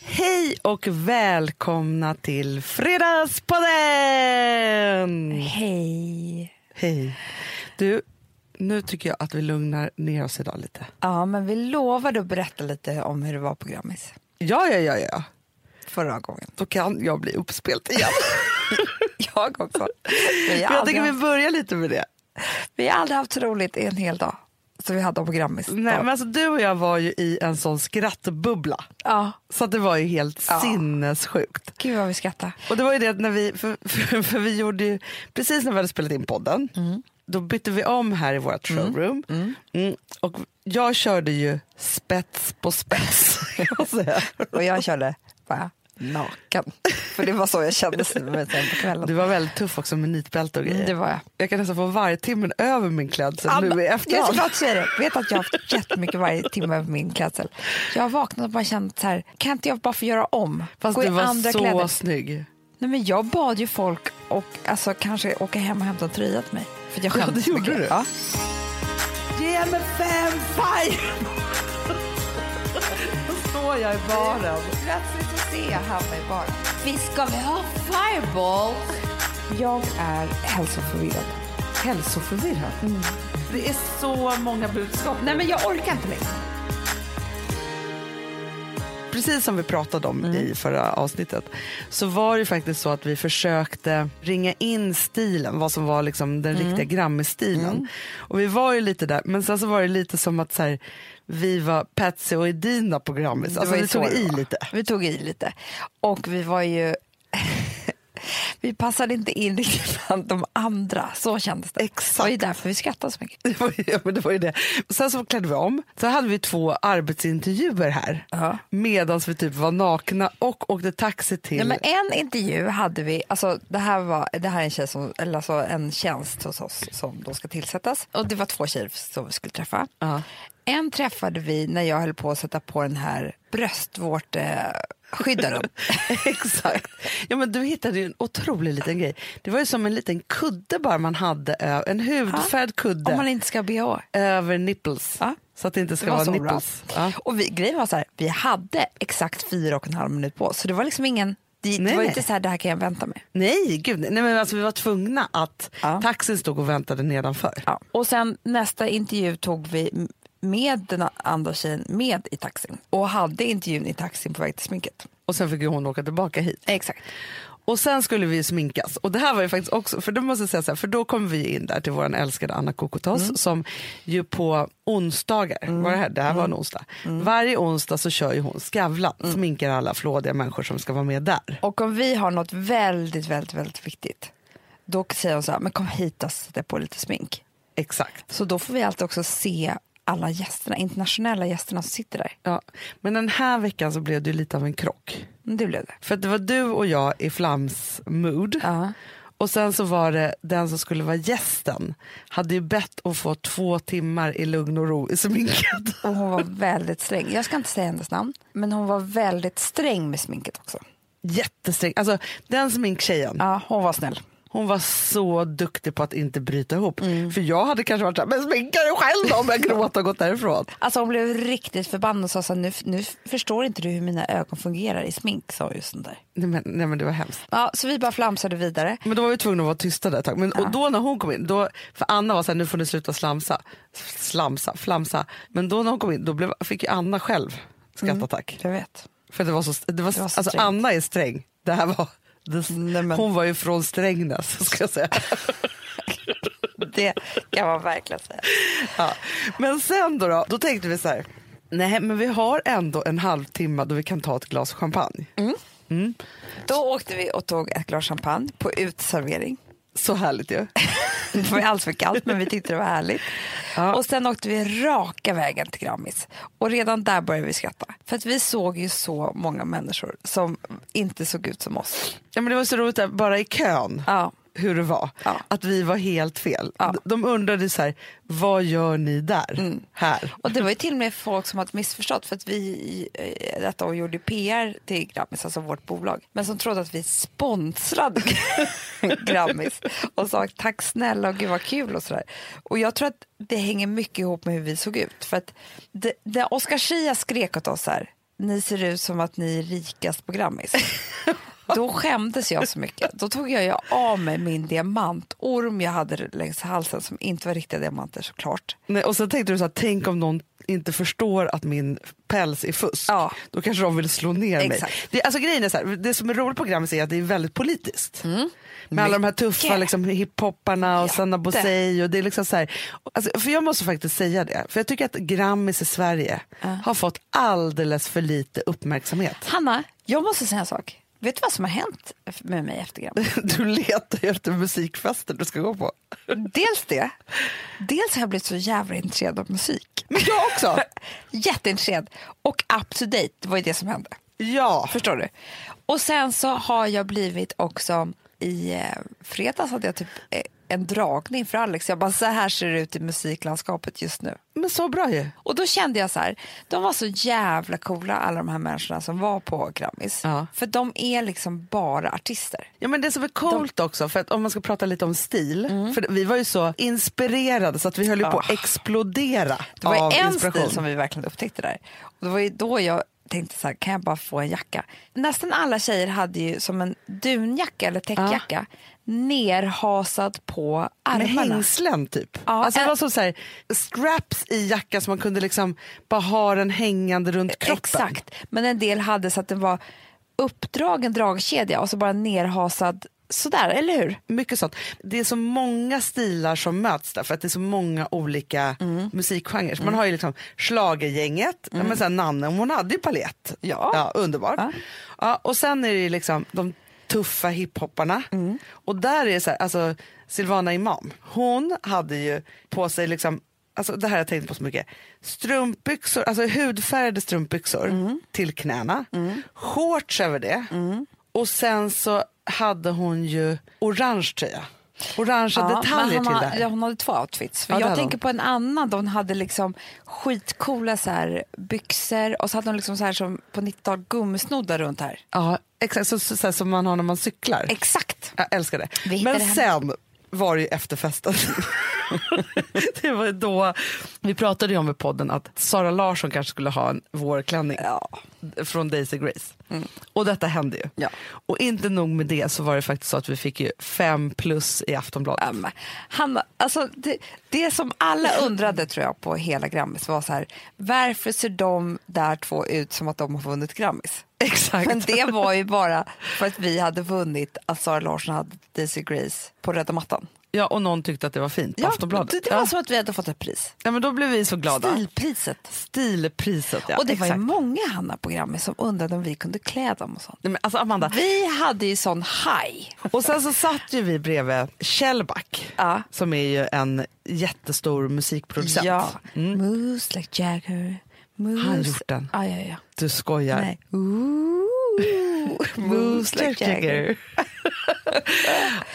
Hej och välkomna till Fredagspodden! Hej. Hej. Du, nu tycker jag att vi lugnar ner oss idag lite. Ja, men vi lovade att berätta lite om hur det var på Grammis Ja, ja, ja, ja. förra gången. Då kan jag bli uppspelt igen. Jag också. Vi jag aldrig tänker vi haft, börjar lite med det. vi har aldrig haft så roligt i en hel dag som vi hade på Grammis. Nej, men alltså, du och jag var ju i en sån skrattbubbla. Ja, Så det var ju helt Ja. sinnessjukt. gud vad vi skrattar. Och det var ju det när vi, för, för, för vi gjorde ju, precis när vi hade spelat in podden, då bytte vi om här i vårt showroom. Mm. Och jag körde ju spets på spets. Och jag körde bara naken. För det var så jag kände mig sen på kvällen. Du var väldigt tuff också med nitbälte och grejer. Det var jag. Jag kan nästan få vargtimmen över min klädsel nu i så efterhand. att säga det. Vet att jag har haft jättemycket varje timme över min klädsel. Jag har vaknat och bara känt så här, kan inte jag bara få göra om? Fast Gå du var så kläder. snygg. Nej, men jag bad ju folk och alltså, kanske åka hem och hämta en tröja till mig. För jag Ja, det gjorde mycket. du. Ja. Ge mig fem fire! Står jag i baren. Plötsligt så ser jag Hanna i baren. Visst ska vi ha fireball? Jag är hälsoförvirrad. Hälsoförvirrad. Det är så många budskap. Nej men jag orkar inte längre. Precis som vi pratade om Mm. i förra avsnittet så var det faktiskt så att vi försökte ringa in stilen, vad som var liksom den Mm. riktiga Grammy-stilen. Och vi var ju lite där, men sen så var det lite som att så här, vi var Patsy och Edina på Grammys. Alltså vi tog i lite. Vi tog i lite. Och vi var ju... vi passade inte in riktigt bland de andra. Så kändes det. Exakt. Det var ju därför vi skrattade så mycket. Det var, ju, ja, men det var ju det. Sen så klädde vi om. Så hade vi två arbetsintervjuer här. Ja. Medan vi typ var nakna och åkte taxi till... Nej, men en intervju hade vi, alltså det här, var, det här är en, tjej som, eller alltså en tjänst hos oss som då ska tillsättas. Och det var två tjejer som vi skulle träffa. Ja. En träffade vi när jag höll på att sätta på den här bröstvårteskyddaren. Exakt. Ja, men du hittade ju en otrolig liten grej. Det var ju som en liten kudde bara man hade, en hudfärgad kudde Om man inte ska ha bh. över nipples. Ja. Så att det inte ska Det var vara nipples. Ja. Och vi, grejen var så här, vi hade exakt fyra och en halv minut på oss. Så det var liksom ingen, det, det Nej, var nej. inte så här, det här kan jag vänta med. Nej, gud. Nej, men alltså, vi var tvungna att Ja. taxin stod och väntade nedanför. Ja. Och sen nästa intervju tog vi med den andra tjejen med i taxin. Och hade intervjun i taxin på väg till sminket. Och sen fick ju hon åka tillbaka hit. Exakt. Och sen skulle vi sminkas. Och det här var ju faktiskt också, för då måste jag säga så här, för då kom vi in där till vår älskade Anna Kokotos Mm. som ju på onsdagar, var det här, det här var Mm. en onsdag. Varje onsdag så kör ju hon Skavlan, sminkar alla flådiga människor som ska vara med där. Och om vi har något väldigt, väldigt, väldigt viktigt. Då säger hon så här, men kom hit och sätt på lite smink. Exakt. Så då får vi alltid också se alla gästerna, internationella gästerna som sitter där. Ja. Men den här veckan så blev det lite av en krock. Mm, Det blev det. För det var du och jag i Flams mood. Ja. Och sen så var det den som skulle vara gästen hade ju bett att få två timmar i lugn och ro i sminket. Och hon var väldigt sträng. Jag ska inte säga hennes namn, men hon var väldigt sträng med sminket också. Jättesträng. Alltså den sminktjejen, Ja, hon var snäll. Hon var så duktig på att inte bryta ihop. För jag hade kanske varit såhär, men sminka dig själv då om jag gråter och gått därifrån. Alltså hon blev riktigt förbannad och sa så här, nu, nu förstår inte du hur mina ögon fungerar i smink, sa just där. Nej men, nej men det var hemskt. Ja, så vi bara flamsade vidare. Men då var vi tvungna att vara tysta där ett tag. Men, Och då när hon kom in, då, för Anna var såhär, nu får ni sluta slamsa. Slamsa, flamsa. Men då när hon kom in, då blev, fick ju Anna själv skrattattack. Jag vet. För det var så, det var, Det var så alltså. Anna är sträng. Det här var, Nej, Hon var ju från Strängnäs ska jag säga. Det kan man verkligen säga. Ja. Men sen då, då, då tänkte vi så här, nej men vi har ändå en halvtimme då vi kan ta ett glas champagne. Då åkte vi och tog ett glas champagne på utservering. Så härligt ju. Det var alls för kallt men vi tyckte det var härligt. Ja. Och sen åkte vi raka vägen till Grammis. Och redan där började vi skratta. För att vi såg ju så många människor som inte såg ut som oss. Ja, men det var så roligt där, bara i kön. Ja. Hur det var. Ja. Att vi var helt fel. Ja. Mm. De undrade så här, vad gör ni där? Här. Och det var ju till och med folk som hade missförstått för att vi eh, detta år gjorde PR till Grammis, alltså vårt bolag. Men som trodde att vi sponsrade Grammis och sa tack snälla och gud vad kul och sådär. Och jag tror att det hänger mycket ihop med hur vi såg ut. För att det, det Oscar Schia skrek åt oss här, ni ser ut som att ni är rikast på Grammis. Då skämdes jag så mycket. Då tog jag ju av mig min diamantorm jag hade längs halsen som inte var riktiga diamanter såklart. Nej, och sen tänkte du så här, tänk om någon inte förstår att min päls är fusk. Ja. Då kanske de vill slå ner Exakt. mig. Det, alltså, grejen är så här, det som är roligt på Grammis är att det är väldigt politiskt. Med alla de här tuffa liksom, hiphopparna och Jätte. Sanna Bosei. Och det är liksom så här, alltså, för jag måste faktiskt säga det, för jag tycker att Grammis i Sverige har fått alldeles för lite uppmärksamhet. Hanna, jag måste säga en sak. Vet du vad som har hänt med mig efter Grammis? Du letar efter musikfester du ska gå på. Dels det. Dels har jag blivit så jävla intresserad av musik. Men jag också. Jätteintresserad. Och up to date, det var ju det som hände. Ja. Förstår du? Och sen så har jag blivit också i eh, fredags hade jag typ eh, en dragning för Alex. Jag bara så här ser det ut i musiklandskapet just nu. Men så bra ju. Och då kände jag så här, de var så jävla coola alla de här människorna som var på Grammis. Ja. För de är liksom bara artister. Ja, men det som är coolt också, för att om man ska prata lite om stil, för vi var ju så inspirerade så att vi höll ju på att explodera Det var av en inspiration. stil som vi verkligen upptäckte där. Och det var ju då jag tänkte så här, kan jag bara få en jacka? Nästan alla tjejer hade ju som en dunjacka eller täckjacka nerhasad på Med armarna. hängslen typ. Ja, alltså det var som så här, straps i jackan så man kunde liksom bara ha den hängande runt kroppen. Exakt, men en del hade så att det var uppdragen dragkedja och så bara nerhasad sådär, eller hur? Mycket sånt. Det är så många stilar som möts där för att det är så många olika Mm. musikgenrer. Man har ju liksom schlagergänget, ja, men sen Nanne, hon hade ju palett. Ja. underbart. Ja. Ja. och sen är det liksom de tuffa hiphopparna. Mm. Och där är det så här, alltså Silvana Imam, hon hade ju på sig liksom Alltså det här har jag tänkt på så mycket. Strumpbyxor, alltså hudfärgade strumpbyxor Mm. till knäna. Shorts över det. Och sen så hade hon ju orange tröja. Orangea detaljer men till hon, det här. ja, hon hade två outfits. Ja, jag tänker hon. på en annan då hon hade liksom skitcoola så här byxor och så hade hon liksom så här som på 90-tal gummisnoddar runt här. Ja, exakt så, så, så som man har när man cyklar. Exakt. Jag älskar det. Men sen var det ju efterfesten. det var då, vi pratade ju om i podden att Sara Larsson kanske skulle ha en vårklänning Ja. från Daisy Grace. Och detta hände ju. Ja. Och inte nog med det så var det faktiskt så att vi fick ju fem plus i Aftonbladet. Um, Hanna, alltså det, det som alla undrade tror jag på hela Grammis var så här, varför ser de där två ut som att de har vunnit Grammis? Exakt. Men det var ju bara för att vi hade vunnit att Sara Larsson hade Daisy Grace på röda mattan. Ja, och någon tyckte att det var fint på Aftonbladet. det, det var ja. som att vi hade fått ett pris. ja, men då blev vi så glada. Stilpriset. Stilpriset, ja. och det var exakt. ju många Hanna på Grammis som undrade om vi kunde klä dem och sånt. Nej, men alltså Amanda, Vi hade ju sån haj. Och sen så satt ju vi bredvid Shellback Ja. som är ju en jättestor musikproducent. Ja. Mm. Moves like Jagger. Har han gjort den? Ja, ja, ja. Du skojar. Nej. Like Jagger.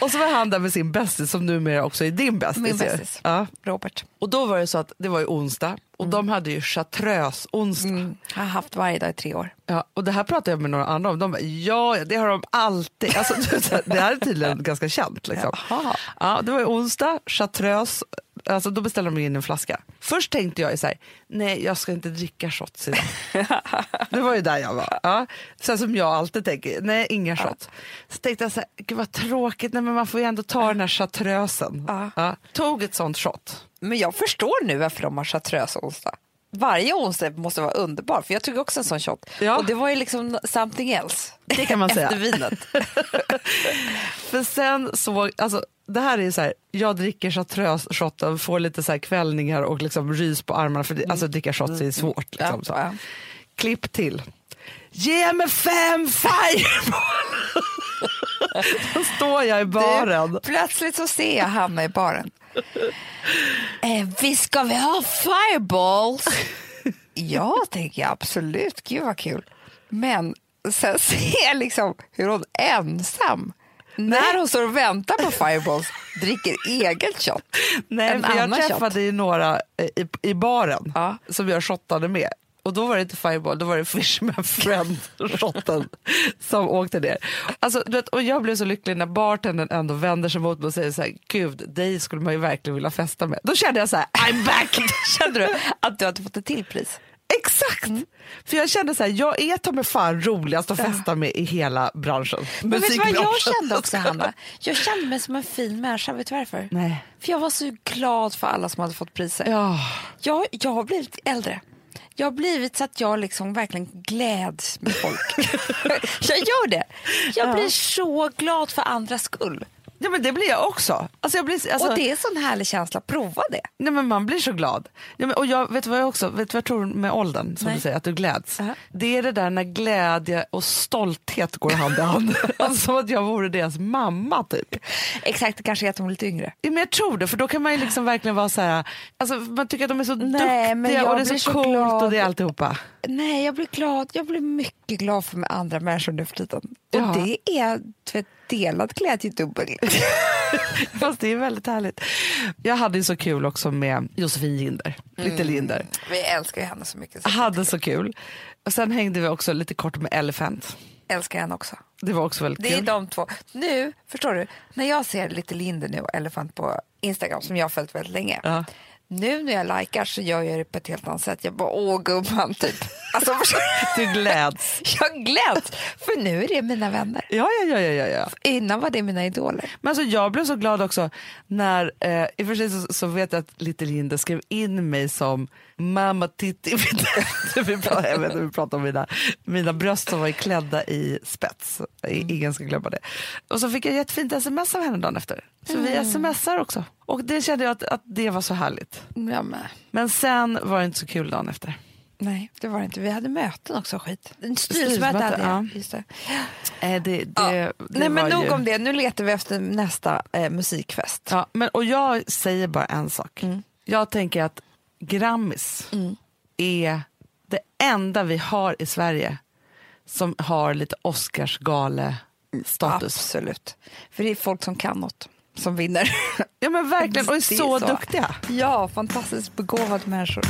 och så var han där med sin bästis som numera också är din bästis. Min bästis. Ja. Robert. Och då var det så att det var ju onsdag och de hade ju chartreuse-onsdag. Mm. Jag har haft varje dag i tre år. Ja, och det här pratade jag med några andra om. De bara, ja, det har de alltid. Alltså, det här är tydligen ganska känt. Liksom. Jaha. Ja, det var ju onsdag, chartreuse. Alltså, då beställde de in en flaska. Först tänkte jag så här, nej jag ska inte dricka shots idag. det var ju där jag var. Ja. Så som jag alltid tänker, nej inga shots. Så tänkte jag så här, gud vad tråkigt, nej, men man får ju ändå ta den här chartreusen. Ja. Tog ett sånt shot. Men jag förstår nu varför de har chartreuse onsdag. Varje onsdag måste vara underbar, för jag tog också en sån shot. Ja. Och det var ju liksom something else. Det kan man säga. Efter vinet. För sen så, alltså det här är ju så här, jag dricker chartreuse-shotten, får lite så här kvällningar och liksom rys på armarna för det, alltså dricka shots är svårt. Liksom, Mm. Ja, så. ja. Klipp till. Ge mig fem fireball! Då står jag i baren. Du, plötsligt så ser jag Hanna i baren. Eh, visst ska vi ha fireballs? ja, tänker jag absolut. Gud vad kul. Men sen ser jag liksom hur hon ensam när hon står och väntar på fireballs dricker eget shot. Nej, en för jag annan shot. träffade ju några i, i baren Ja. som jag shottade med. Och då var det inte Fireball, då var det Fishman Friend-shotten som åkte ner. Alltså, vet, och jag blev så lycklig när bartendern ändå vänder sig mot mig och säger så här, gud, dig skulle man ju verkligen vilja festa med. Då kände jag så här, I'm back! Kände du att du hade fått ett till pris? Exakt! Exakt! För jag kände så här, jag är ta mig fan roligast att festa med i hela branschen. Men vet du vad jag kände också, Hanna? Jag kände mig som en fin människa. Vet du varför? Nej. För jag var så glad för alla som hade fått priser. Ja. Jag, jag har blivit äldre. Jag har blivit så att jag liksom verkligen gläds med folk. jag gör det. Jag blir så glad för andras skull. Ja, men det blir jag också. Alltså, jag blir, alltså, Och det är en sån härlig känsla. Prova det. Nej, men man blir så glad. Ja, men, och jag vet du vad jag också vet vad jag tror med åldern, som Nej. du säger, att du gläds. Ja. Det är det där när glädje och stolthet går hand i hand. alltså, som att jag vore deras mamma typ. Exakt, det kanske är att de är lite yngre. Ja, men jag tror det, för då kan man ju liksom verkligen vara så här, alltså, man tycker att de är så Nej, duktiga och det är så så coolt glad. och det är alltihopa. Nej, jag blir glad. Jag blir mycket glad för andra människor nu för tiden. Och Ja. det är vet, delad glädje dubbel. Fast det är väldigt härligt. Jag hade ju så kul också med Josefin Linder, Mm. lite Linder. Vi älskar ju henne så mycket. Så Hade så kul. Och sen hängde vi också lite kort med Elephant. älskar henne också. Det var också väldigt Det är kul. de två. Nu, förstår du, när jag ser lite Linder nu och Elefant på Instagram som jag har följt väldigt länge. Ja. Nu när jag likar så gör jag det på ett helt annat sätt. Jag bara, åh gumman, typ. Alltså, Du gläds. jag gläds, för nu är det mina vänner. Ja, ja, ja, ja, ja. Innan var det mina idoler. Men alltså, jag blev så glad också när, eh, i och för sig så, så vet jag att Lite Linde skrev in mig som mamma Titti. vi pratar, jag vet inte, vi pratar om mina, mina bröst som var klädda i spets. I- Ingen ska glömma det. Och så fick jag ett fint sms av henne dagen efter. Så vi smsar också. Och det kände jag att, att det var så härligt. Ja, men. Men sen var det inte så kul dagen efter. Nej, det var det inte. Vi hade möten också, skit. Styrelsemöte, hade jag. ja. Just det. Eh, det, det, Ja. det Nej, men nog ju... om det. Nu letar vi efter nästa eh, musikfest. Ja, men, och jag säger bara en sak. Mm. Jag tänker att Grammis är det enda vi har i Sverige som har lite Oscarsgale-status. Absolut. För det är folk som kan något som vinner. Ja men verkligen, och är så, så. duktiga. ja, fantastiskt begåvade människor.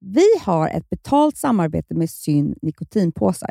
Vi har ett betalt samarbete med Syn nikotinpåsar.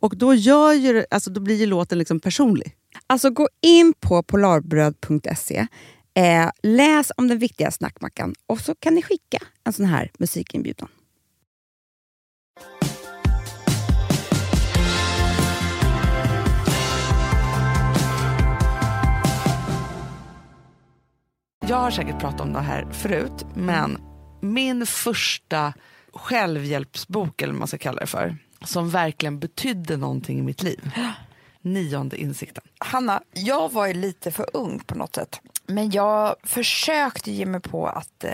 Och då, gör ju, alltså, då blir ju låten liksom personlig. Alltså gå in på polarbröd.se, eh, läs om den viktiga snackmackan och så kan ni skicka en sån här musikinbjudan. Jag har säkert pratat om det här förut, men min första självhjälpsbok, eller vad man ska kalla det för, som verkligen betydde någonting i mitt liv. Nionde insikten. Hanna, jag var ju lite för ung på något sätt. Men jag försökte ge mig på att eh,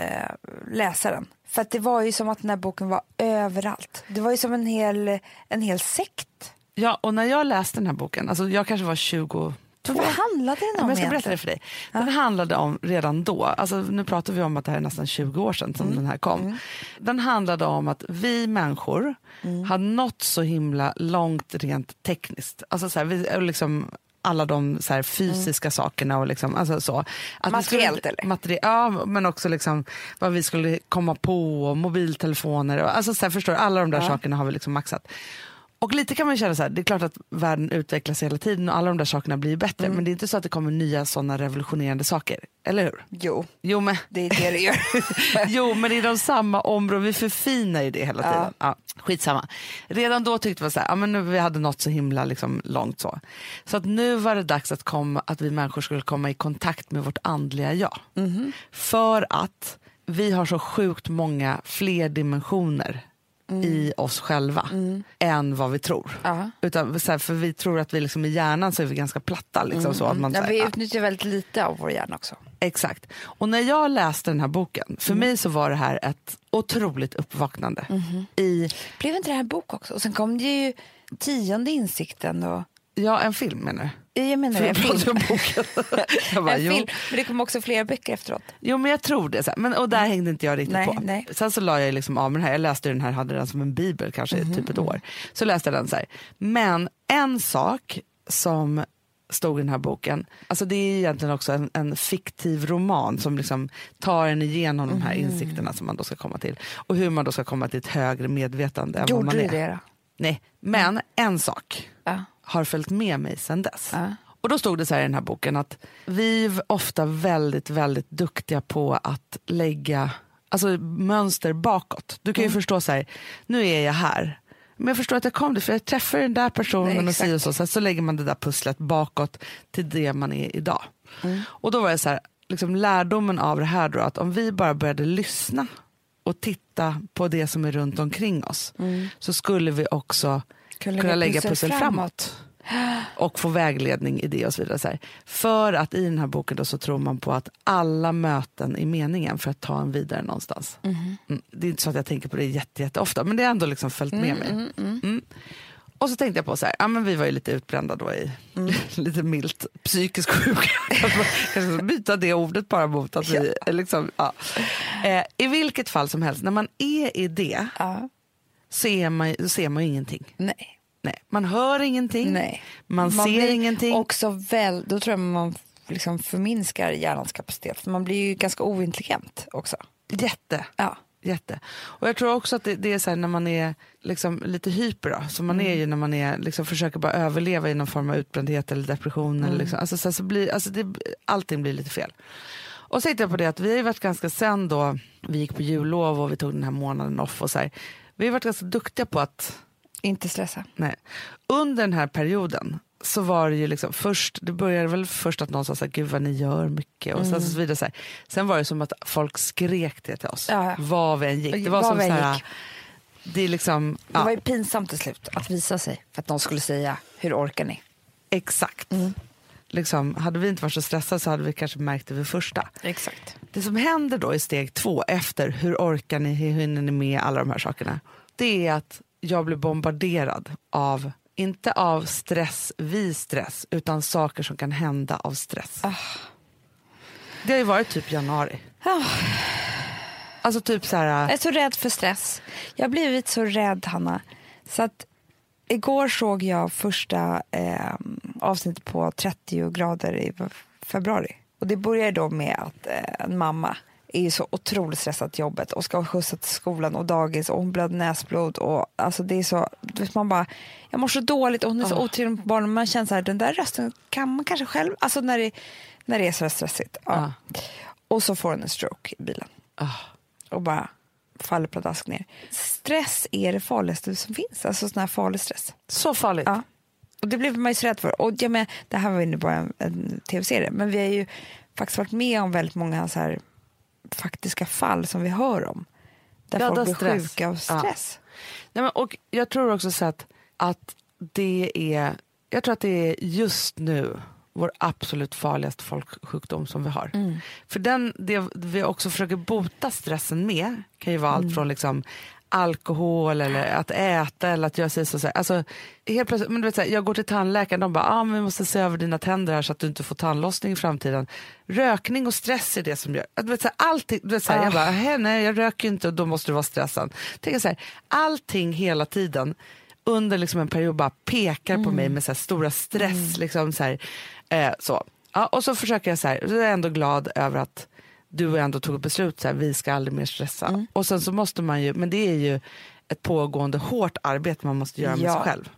läsa den. För det var ju som att den här boken var överallt. Det var ju som en hel, en hel sekt. Ja, och när jag läste den här boken, alltså jag kanske var 22. Så vad handlade den Ja, om jag ska berätta det för dig. Den handlade om, redan då, alltså nu pratar vi om att det här är nästan 20 år sedan som den här kom. Den handlade om att vi människor har nått så himla långt rent tekniskt. Alltså så här, vi, liksom alla de så här fysiska sakerna och liksom, alltså så. Att vi skulle- Materiellt, eller? Materi- ja, men också liksom vad vi skulle komma på, mobiltelefoner, och, alltså så här, förstår alla de där sakerna har vi liksom maxat. Och lite kan man känna så här, det är klart att världen utvecklas hela tiden och alla de där sakerna blir bättre, men det är inte så att det kommer nya sådana revolutionerande saker, eller hur? Jo, Jo men, det är det det gör. jo, men de samma områden, vi förfinar ju det hela tiden. Ja. skitsamma. Redan då tyckte vi så här, ja, men nu, vi hade nått så himla liksom, långt så. Så att nu var det dags att, komma, att vi människor skulle komma i kontakt med vårt andliga jag. För att vi har så sjukt många fler dimensioner i oss själva än vad vi tror. Ja. Utan, så här, för vi tror att vi liksom i hjärnan så är vi ganska platta. Liksom, så att man, så Ja, här, vi ja. utnyttjar väldigt lite av vår hjärna också. Exakt. Och när jag läste den här boken, för mig så var det här ett otroligt uppvaknande. I, Blev inte det här en bok också? Och sen kom det ju tionde insikten och ja, en film menar du? jag menar För en film. jag bara, en jo. film. Men det kom också flera böcker efteråt. jo men jag tror det. Så. Men, och där hängde inte jag riktigt Nej, på. nej. Sen så la jag liksom av med den här, jag läste den här, hade den som en bibel kanske i typ ett år. Så läste jag den så här. Men en sak som stod i den här boken, alltså det är egentligen också en, en fiktiv roman som liksom tar en igenom de här insikterna som man då ska komma till. Och hur man då ska komma till ett högre medvetande än vad Gjorde man du är. det då? Nej, men en sak. Har följt med mig sedan dess. Ja. Och då stod det så här i den här boken att vi är ofta väldigt, väldigt duktiga på att lägga alltså, mönster bakåt. Du kan Mm. ju förstå så här, nu är jag här. Men jag förstår att jag kom dit för jag träffade den där personen Nej, och si och så. Sen så lägger man det där pusslet bakåt till det man är idag. Mm. Och då var det så här, liksom lärdomen av det här då, att om vi bara började lyssna och titta på det som är runt omkring oss så skulle vi också Kunna kunna lägga pussel pussel framåt. Och få vägledning i det och så vidare. Så här. För att i den här boken då så tror man på att alla möten är meningen för att ta en vidare någonstans. Mm. Det är inte så att jag tänker på det jätte, jätteofta men det har ändå liksom följt med mig. Mm. Och så tänkte jag på så här, ja men vi var ju lite utbrända då i, Mm. lite milt, psykisk sjuka. Kanske kanske byta det ordet bara mot att vi, liksom, ja. eh, I vilket fall som helst, när man är i det Ja. Så är man, ser man ju ingenting. Nej. Nej, man hör ingenting, Nej. man, ser blir ingenting. Också väl, då tror jag man liksom förminskar hjärnans kapacitet. Man blir ju ganska ointelligent också. Jätte. Ja. Jätte. Och jag tror också att det, det är så här när man är liksom lite hyper då, som man är ju när man är, liksom försöker bara överleva i någon form av utbrändhet eller depression. Eller liksom, alltså, så, så blir, alltså det, allting blir lite fel. Och så tänkte jag på det att vi har varit ganska sen då vi gick på jullov och vi tog den här månaden off och så här, vi har varit ganska duktiga på att Inte stressa. Nej. Under den här perioden så var det ju liksom först, det började väl först att någon sa så här, gud vad ni gör mycket och sen så vidare. Så här. Sen var det som att folk skrek det till oss, Ja, var vi än gick. Det var Var som vi så än här, gick. det är liksom, Det ja, var ju pinsamt till slut att visa sig. För att någon skulle säga, hur orkar ni? exakt. Liksom, hade vi inte varit så stressade så hade vi kanske märkt det vid första. Exakt. Det som händer då i steg två efter hur orkar ni, hur hinner ni med alla de här sakerna. Det är att jag blir bombarderad av, inte av stress vid stress, utan saker som kan hända av stress. Det har ju varit typ januari. Ah. Alltså typ så här, Jag är så rädd för stress. Jag har blivit så rädd, Hanna. Så att igår såg jag första eh, avsnittet på 30 grader i februari. Och det börjar då med att eh, en mamma är ju så otroligt stressad till jobbet och ska skjutsa till skolan och dagis och hon blöder näsblod och alltså det är så, vet, man bara, jag mår så dåligt och hon är så otrevlig mot barnen. Man känner så här, den där rösten kan man kanske själv, alltså när det, när det är så stressigt. Ja. Och så får hon en stroke i bilen ah, och bara faller pladask ner. Stress är det farligaste som finns, alltså sån här farlig stress. så farligt. Ja. Och det blev man ju så rädd för. Och jag men, det här var ju nu bara en, en tv-serie, men vi har ju faktiskt varit med om väldigt många så här faktiska fall som vi hör om. Där Ja, folk blir stress. sjuka av Ja. stress. Nej, men, och jag tror också så att, att det är, jag tror att det är just nu vår absolut farligaste folksjukdom som vi har. Mm. För den, det vi också försöker bota stressen med kan ju vara Mm. allt från liksom alkohol eller att äta eller att göra sig så. så här. Alltså, helt plötsligt, men du vet, så här, jag går till tandläkaren de bara ah, men vi måste se över dina tänder här så att du inte får tandlossning i framtiden. Rökning och stress är det som gör... Du vet, så här, allting, du vet, så här, Jag bara, "Hej, nej jag röker inte och då måste du vara stressad. Tänk så här, allting hela tiden under liksom en period bara pekar på Mm. mig med så stora stress. Liksom, så eh, så. Ja, och så försöker jag så här, så är jag ändå glad över att du ändå tog ett beslut, så här, vi ska aldrig mer stressa. Mm. Och sen så måste man ju, men det är ju ett pågående hårt arbete man måste göra med Ja. sig själv.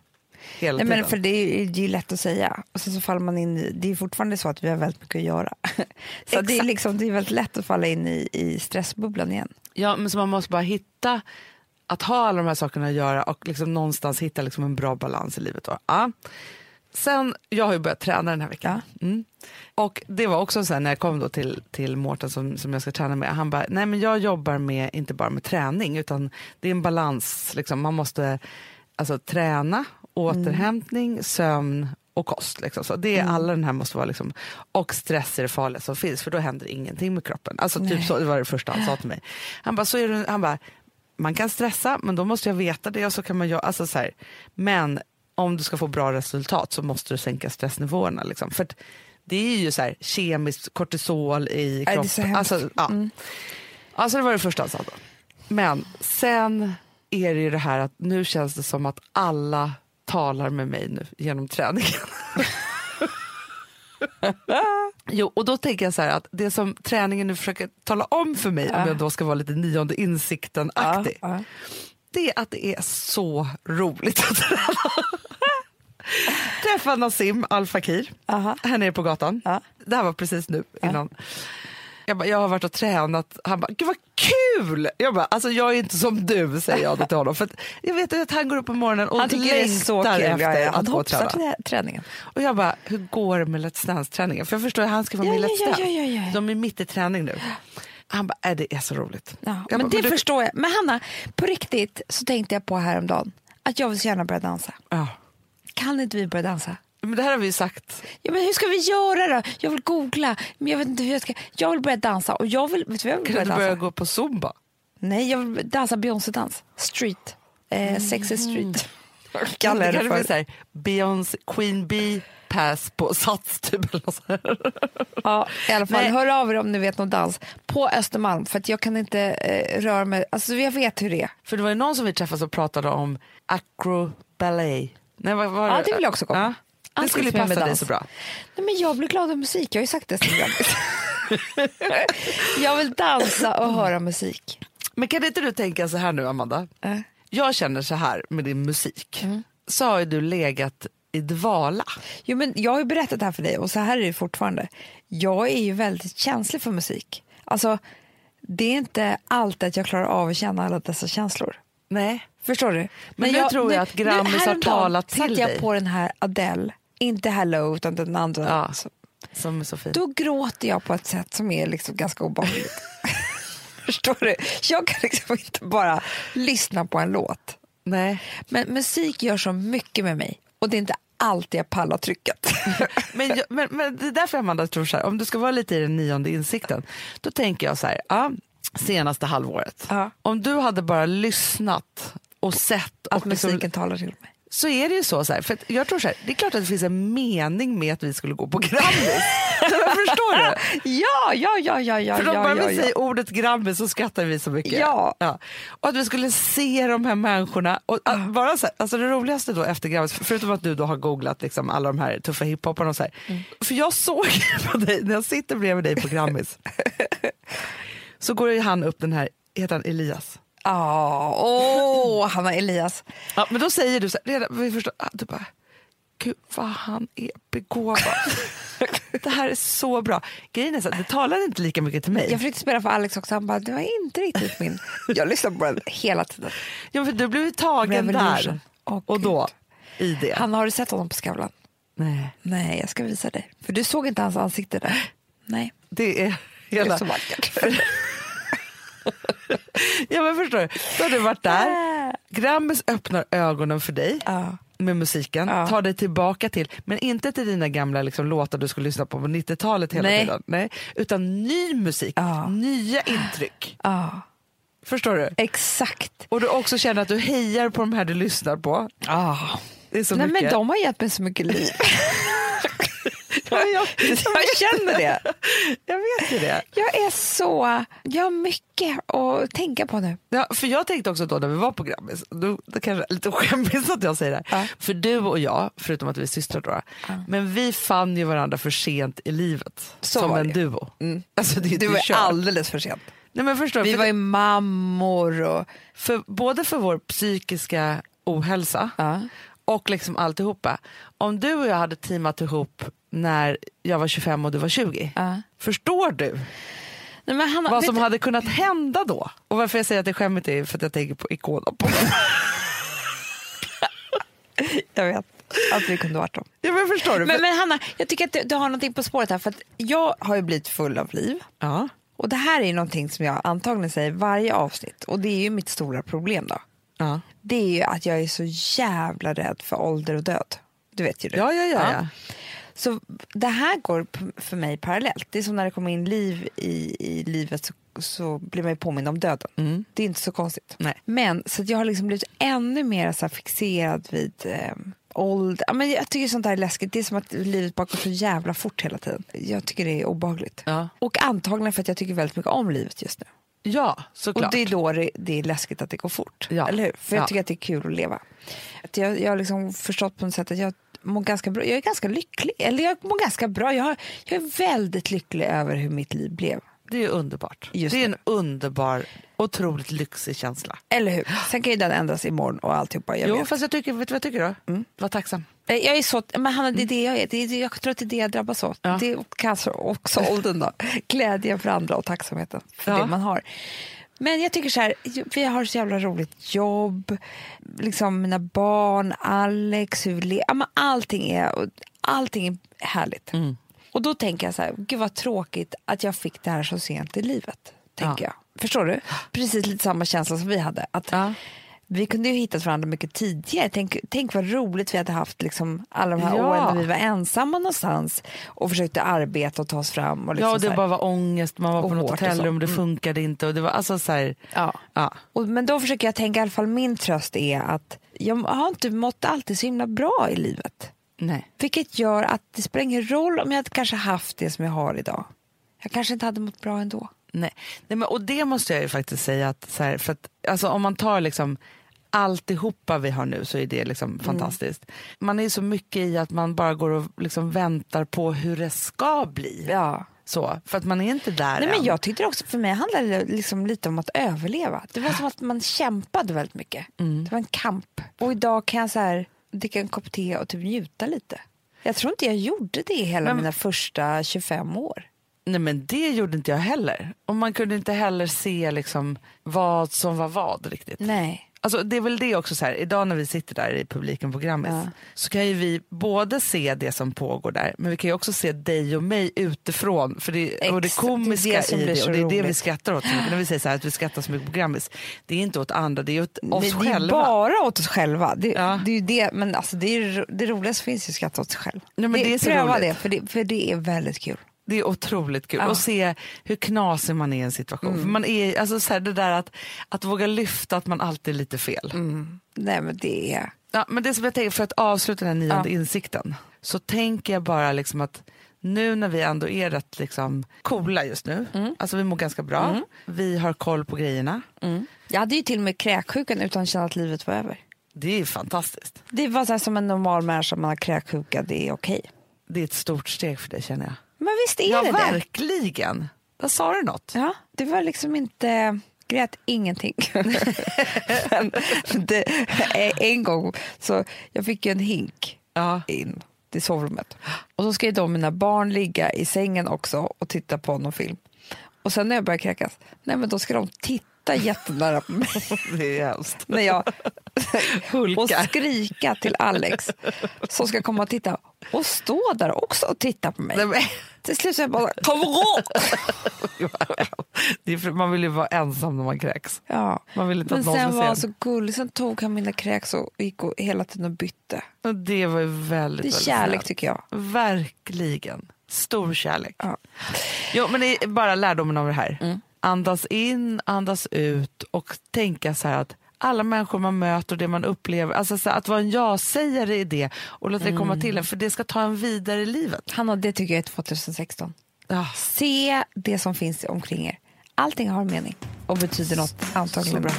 Hela Nej, tiden. men för det är, det är lätt att säga. Och sen så faller man in i, det är fortfarande så att vi har väldigt mycket att göra. så det är, Exakt. liksom, det är väldigt lätt att falla in i, i stressbubblan igen. Ja, men så man måste bara hitta att ha alla de här sakerna att göra och liksom någonstans hitta liksom en bra balans i livet. Då. Ja. Sen, jag har ju börjat träna den här veckan. Mm. Och det var också så här, när jag kom då till, till Mårten som, som jag ska träna med, han bara, nej men jag jobbar med, inte bara med träning, utan det är en balans. Liksom. Man måste alltså, träna, återhämtning, sömn och kost. Liksom. Så det är alla den här måste vara liksom, och stress är det farligaste som finns för då händer ingenting med kroppen. Alltså typ Nej. så, det var det första han sa till mig. Han bara, så är det, han bara, man kan stressa men då måste jag veta det och så kan man göra, alltså så här, men om du ska få bra resultat så måste du sänka stressnivåerna. Liksom. För det är ju så här, kemiskt kortisol i det är så kroppen. hemskt. Alltså, ja. alltså det var det första han sa då. Men sen är det ju det här att nu känns det som att alla talar med mig nu genom träningen. Jo, och då tänker jag så här att det som träningen nu försöker tala om för mig, om jag då ska vara lite nionde insikten-aktig, Ja, ja. det är att det är så roligt att träna. Träffa Nassim Al Fakir Aha. här nere på gatan. Ja. Det här var precis nu innan. Jag, bara, jag har varit och tränat. Han bara, gud vad kul! Jag bara, alltså jag är inte som du, säger jag till honom. För jag vet att han går upp på morgonen och Han längtar kul. efter Ja, ja. att gå och träna. trä- träningen. Och jag bara, hur går det med Let's Dance-träningen? För jag förstår att han ska vara Ja, med i ja, Let's ja, Dance. ja, ja, ja. De är mitt i träning nu. Han bara, äh, det är så roligt. Ja, men bara, det du- förstår jag. Men Hanna, på riktigt så tänkte jag på häromdagen att jag vill så gärna börja dansa. Ja. Kan inte vi börja dansa? Men det här har vi ju sagt. Ja, men hur ska vi göra då? Jag vill googla, men jag vet inte hur jag ska. Jag vill börja dansa och jag vill, vet du vad jag vill Kan börja du börja gå på zumba? Nej, jag vill dansa Beyoncé-dans. Street. Eh, Sexy street. kallar det det för. så här Beyoncé, Queen Bee pass på Sats typ. Eller så här. Ja, i alla fall. Nej. Hör av er om ni vet någon dans på Östermalm för att jag kan inte eh, röra mig. Alltså jag vet hur det är. För det var ju någon som vi träffade som pratade om acro ballet. Nej, vad var Ja, det vill jag också komma. Ja. Det skulle passa dig så bra. Nej, men jag blir glad av musik, jag har ju sagt det. jag vill dansa och höra musik. Men kan inte du tänka så här nu Amanda? Äh. Jag känner så här med din musik. Så har ju du legat i dvala. Jo, men jag har ju berättat det här för dig och så här är det fortfarande. Jag är ju väldigt känslig för musik. Alltså, det är inte alltid att jag klarar av att känna alla dessa känslor. Nej. Förstår du? Men nu tror jag att Grammis har häromdagen talat till satte jag dig. på den här Adele, inte Hello utan den andra. Ja. Så- Som är så fin. Då gråter jag på ett sätt som är liksom ganska obehagligt. Förstår du? Jag kan liksom inte bara lyssna på en låt. Nej. Men musik gör så mycket med mig och det är inte alltid jag pallar trycket. Men, jag, men, men det är därför Amanda tror så här, om du ska vara lite i den nionde insikten, då tänker jag så här, ja, senaste halvåret. Ja. Om du hade bara lyssnat och sett Att och liksom, musiken talar till mig. så är det ju så. så här, för jag tror så här, det är klart att det finns en mening med att vi skulle gå på Grammis. Förstår du? Ja, ja, ja, ja, ja. För då ja, bara ja, vi ja. säger ordet Grammis så skrattar vi så mycket. Ja. Och att vi skulle se de här människorna. Och att bara så här, alltså det roligaste då efter Grammis, förutom att du då har googlat liksom alla de här tuffa hiphoparna och så här. Mm. För jag såg på dig, när jag sitter bredvid dig på Grammis, så går ju han upp den här, heter han Elias? Ja, åh, Hanna Elias. Ja, men då säger du så här, redan, vi förstår, ah, du bara, gud vad han är begåvad. det här är så bra. Grejen är så att det talar inte lika mycket till mig. Jag försökte spela för Alex också, han bara, det var inte riktigt min. Jag lyssnar på den hela tiden. Ja, för du blev tagen Revolution. där Åh, och då i det. Han, har du sett honom på Skavlan? Nej, Nej, jag ska visa dig. För du såg inte hans ansikte där. Nej, det är det är hela... så vackert. Ja men förstår du, då har du varit där. Grammis öppnar ögonen för dig Ja. med musiken, Ja. tar dig tillbaka till, men inte till dina gamla liksom, låtar du skulle lyssna på på 90-talet hela Nej. tiden. Nej, utan ny musik, Ja. nya intryck. Ja, Förstår du? exakt. Och du också känner att du hejar på de här du lyssnar på. Ja. Det är så Nej, mycket. men de har gett mig så mycket liv. Ja, jag, jag, jag känner det. jag vet ju det. Jag är så... Jag har mycket att tänka på nu. Ja, för jag tänkte också då när vi var på Grammis, då, det kanske är lite skämmigt att jag säger det. Ja. För du och jag, förutom att vi är systrar då, men vi fann ju varandra för sent i livet. Så som en det. duo. Mm. Alltså, det är Du var kört. alldeles för sent. Nej, men förstår? Vi för, var ju mammor och... för, både för vår psykiska ohälsa Ja. Och liksom alltihopa. Om du och jag hade teamat ihop när jag var 25 och du var 20, Ja. förstår du Nej, men Hanna, vad som hade kunnat hända då? Och varför jag säger att det är skämmigt är för att jag tänker på Ikonen. Jag vet att vi kunde varit dem. Ja, men förstår du? Men, men Hanna, jag tycker att du, du har någonting på spåret här. För att jag har ju blivit full av liv. ja. Och det här är ju någonting som jag antagligen säger varje avsnitt. Och det är ju mitt stora problem då. Ja. Det är ju att jag är så jävla rädd för ålder och död. Du vet ju det. Ja, ja, ja, ja. Så det här går för mig parallellt. Det är som när det kommer in liv i, i livet så, så blir man ju påmind om döden. Mm. Det är inte så konstigt. Nej. Men så jag har liksom blivit ännu mer så fixerad vid eh, ålder. Ja, men jag tycker sånt där är läskigt. Det är som att livet bara går så jävla fort hela tiden. Jag tycker det är obehagligt. Ja. Och antagligen för att jag tycker väldigt mycket om livet just nu. Ja, såklart. Och det är då det, det är läskigt att det går fort. Ja. Eller hur? För jag Ja. tycker att det är kul att leva. Att jag, jag har liksom förstått på något sätt att jag mår ganska bra. Jag är ganska lycklig. Eller jag mår ganska bra. Jag, har, jag är väldigt lycklig över hur mitt liv blev. Det är underbart. Just det är det. en underbar, otroligt lyxig känsla. Eller hur? Sen kan ju den ändras imorgon och alltihopa. Jag, jo, vet. fast jag tycker, vet du vad jag tycker då? Var tacksam. Eh, jag är så, men Hanna, det är det jag är. Det är, jag tror att det är det jag drabbas av. Ja. Det är kanske också åldern då. Glädjen för andra och tacksamheten för Ja. det man har. Men jag tycker så här, vi har så jävla roligt jobb, liksom mina barn, Alex, hur vi le- ja, men allting är, allting är härligt. Mm. Och då tänker jag så här, gud vad tråkigt att jag fick det här så sent i livet. Tänker Ja. jag. Förstår du? Precis lite samma känsla som vi hade. Att Ja. vi kunde ju hittat varandra mycket tidigare. Tänk, tänk vad roligt vi hade haft liksom, alla de här Ja. åren när vi var ensamma någonstans och försökte arbeta och ta oss fram. Och liksom ja, och det här. bara var ångest, man var på något hotellrum, det Mm. funkade inte. Och det var alltså så här, ja. ja. Och, men då försöker jag tänka, i alla fall min tröst är att jag har inte mått alltid så himla bra i livet. Nej. Vilket gör att det spelar ingen roll om jag hade kanske haft det som jag har idag. Jag kanske inte hade mått bra ändå. Nej. Nej men, och det måste jag ju faktiskt säga att, så här, för att alltså, om man tar liksom alltihopa vi har nu så är det liksom fantastiskt. Man är så mycket i att man bara går och liksom väntar på hur det ska bli. Ja. Så, för att man är inte där Nej, än. men jag tyckte också, för mig handlade det liksom lite om att överleva. Det var som att man kämpade väldigt mycket. Det var en kamp. Och idag kan jag så här, dricka en kopp te och typ njuta lite. Jag tror inte jag gjorde det hela Men- mina första 25 år. Nej men det gjorde inte jag heller. Och man kunde inte heller se liksom vad som var vad riktigt. Nej. Alltså, det är väl det också så här, idag när vi sitter där i publiken på Grammis Ja. så kan ju vi både se det som pågår där men vi kan ju också se dig och mig utifrån för det, och det Exakt, det är komiska det som i det och det är det vi roligt. skrattar åt. När vi säger så här att vi skrattar så mycket på Grammis det är inte åt andra, det är åt oss det, det är själva. bara åt oss själva. Det, Ja. det är det, men alltså det, är, det roligaste finns ju att skratta åt sig själv. Nej, men det är så pröva roligt. det för, det, för det är väldigt kul. Det är otroligt kul Ja. Mm. att se hur knasig man är i en situation. För man är, alltså så här, det där att, att våga lyfta att man alltid är lite fel. Mm. Nej men det är... Ja, men det som jag tänker, för att avsluta den här nionde Ja. insikten, så tänker jag bara liksom att nu när vi ändå är rätt liksom coola just nu, Mm. alltså vi mår ganska bra, vi har koll på grejerna, Jag hade ju till och med kräksjukan utan att känna att livet var över. det är fantastiskt. Det var så som en normal människa, man har kräksjuka, det är okej. Det är ett stort steg för dig känner jag. Men visst är Ja, det verkligen. Där sa du något. Ja, det var liksom inte... Grät ingenting. Men det, en gång så jag fick ju en hink Ja. in till sovrummet. Och så ska de mina barn ligga i sängen också och titta på någon film. Och sen när jag börjar kräkas, nej men då ska de titta jättenära på mig. Det är hemskt. när jag och skrika till Alex som ska komma och titta och stå där också och titta på mig. Nej, men- Till slut så jag bara, kom ihåg! man vill ju vara ensam när man kräks. Ja. Man vill inte Men att sen var han så gullig, sen tog han mina kräks och gick och hela tiden och bytte. Och det var ju väldigt, Det är väldigt kärlek snällt. tycker jag. Verkligen. Stor kärlek. Ja. Jo, men det är bara lärdomen av det här. Mm. Andas in, andas ut och tänka så här att alla människor man möter och det man upplever, alltså att vara en ja-sägare i det och låta det komma Mm. till en, för det ska ta en vidare i livet. Hanna, det tycker jag är 2016. Ja, Se det som finns omkring er. Allting har en mening och betyder något antagligen så bra.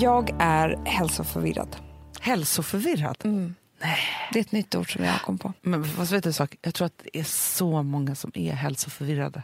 Jag är hälsoförvirrad. Hälsoförvirrad. Mm. Det är ett nytt ord som jag kom på. Men fast vet du en sak? Jag tror att det är så många som är hälsoförvirrade.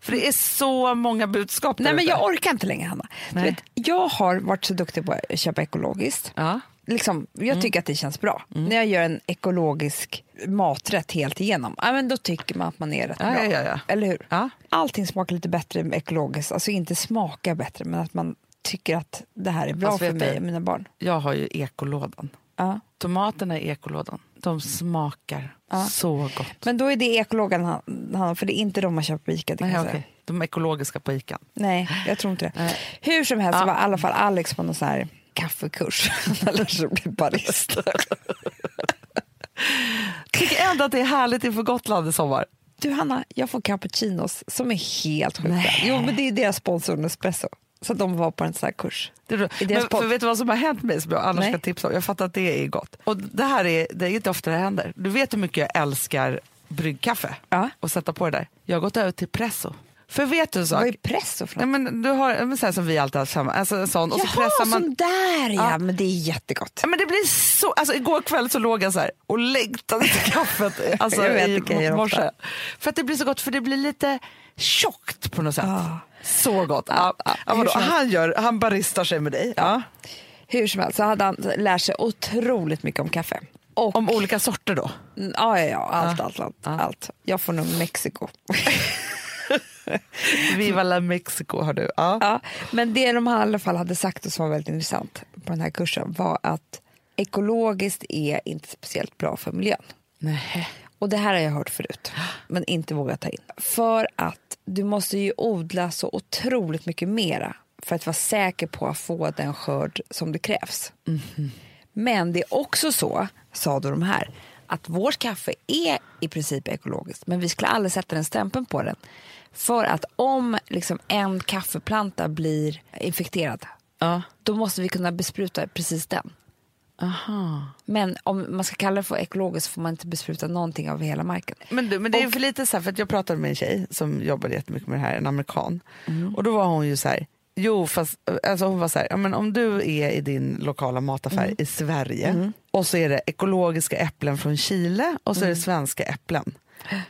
För det är så många budskap Mm. Nej, men jag orkar inte längre, Hanna. Du Nej. vet, jag har varit så duktig på att köpa ekologiskt. Ja. Liksom, jag Mm. tycker att det känns bra. När jag gör en ekologisk maträtt helt igenom, ja, men då tycker man att man är rätt Ja, bra. ja. Eller hur? Ja. Allting smakar lite bättre ekologiskt. Alltså inte smakar bättre, men att man tycker att det här är bra Fast för mig du- och mina barn. Jag har ju ekolådan. Ja. Tomaterna i ekolådan, de smakar Ja. så gott. Men då är det ekologen, han- han, för det är inte de man köper på Ica. Nej, säga. De ekologiska på Ican. Nej, jag tror inte det. Nej. Hur som helst Ja. så var i alla fall Alex på någon sån här kaffekurs. Han lär sig bli barista. Tycker ändå att det är härligt inför Gotland i sommar. Du Hanna, jag får cappuccinos som är helt sjuka. Jo men det är deras sponsor Nespresso. Så att de var på en sån här kurs. Men, för vet du vad som har hänt mig som jag annars Nej. ska tipsa om? Jag fattar att det är gott. Och det här är, det är inte ofta det händer. Du vet hur mycket jag älskar bryggkaffe Ja. och sätta på det där. Jag har gått över till presso. För vet du en sak? Vad är presso för Nej, något? men du har en sån här som vi alltid har samma, alltså en sån och så Jaha, pressar man. sån där ja. Ja. Men det är jättegott. Ja, men det blir så, alltså igår kväll så låg jag så här och längtade till kaffet alltså, Jag vet, i morse. För att det blir så gott, för det blir lite tjockt på något sätt. Ah. Så gott. Ah, helst. han, gör, han baristar sig med dig. Ja. Hur som helst så hade han lärt sig otroligt mycket om kaffe. Och, Om olika sorter då? Mm, ja, ja, ja, allt, Ja. allt, allt, Ja. allt. Jag får nog Mexiko. Viva la Mexico har du. Ja. Ja, men det de i alla fall hade sagt och som var väldigt intressant på den här kursen var att ekologiskt är inte speciellt bra för miljön. Nej. Och det här har jag hört förut, men inte vågat ta in. För att du måste ju odla så otroligt mycket mera för att vara säker på att få den skörd som det krävs. Men det är också så, sa då de här, att vårt kaffe är i princip ekologiskt men vi skulle aldrig sätta den stämpeln på den. För att om liksom en kaffeplanta blir infekterad Ja. då måste vi kunna bespruta precis den. Aha. Men om man ska kalla det för ekologiskt får man inte bespruta någonting av hela marken. Men, du, men det är Och- för lite så här, för att jag pratade med en tjej som jobbade jättemycket med det här, en amerikan. Mm. Och då var hon ju så här, jo fast alltså hon var så här, men om du är i din lokala mataffär Mm. i Sverige och så är det ekologiska äpplen från Chile och så Mm. är det svenska äpplen.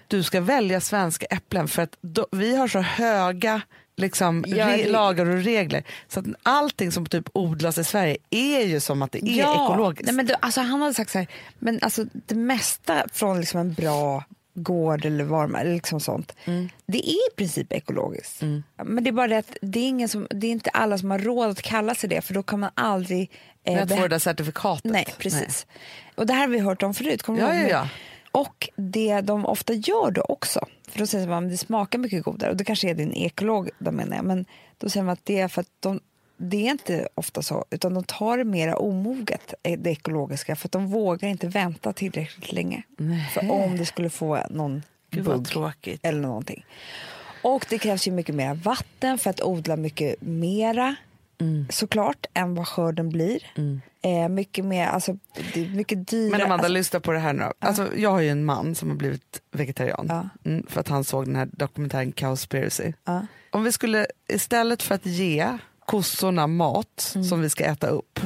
Du ska välja svenska äpplen för att då, vi har så höga liksom, Ja, re- lagar och regler. Så att allting som typ odlas i Sverige är ju som att det är ekologiskt. Nej, men du, alltså, han hade sagt så här, men alltså, det mesta från liksom en bra gård eller varma, liksom sånt, Mm. det är i princip ekologiskt. Men det är bara det att det är, ingen som, det är inte alla som har råd att kalla sig det för då kan man aldrig eh, att få det där certifikatet. Nej, precis. Och det här har vi hört om förut. Kommer du Ja, ihåg ja, ja. Och det de ofta gör då också, för då säger man att det smakar mycket godare. Och det kanske är din ekolog, då menar jag, men då säger man att det är för att de, det är inte ofta så, utan de tar det mera omoget, eh, det ekologiska, för att de vågar inte vänta tillräckligt länge. För om det skulle få någon Gud bugg eller någonting. Och det krävs ju mycket mer vatten för att odla mycket mera Mm. såklart än vad skörden blir. Eh, mycket mer, alltså det är mycket dyrare. Men Amanda, alltså, lyssna på det här nu. Alltså, jag har ju en man som har blivit vegetarian Ja. mm, för att han såg den här dokumentären Cowspiracy. ja. Om vi skulle, istället för att ge kossorna mat Mm. som vi ska äta upp,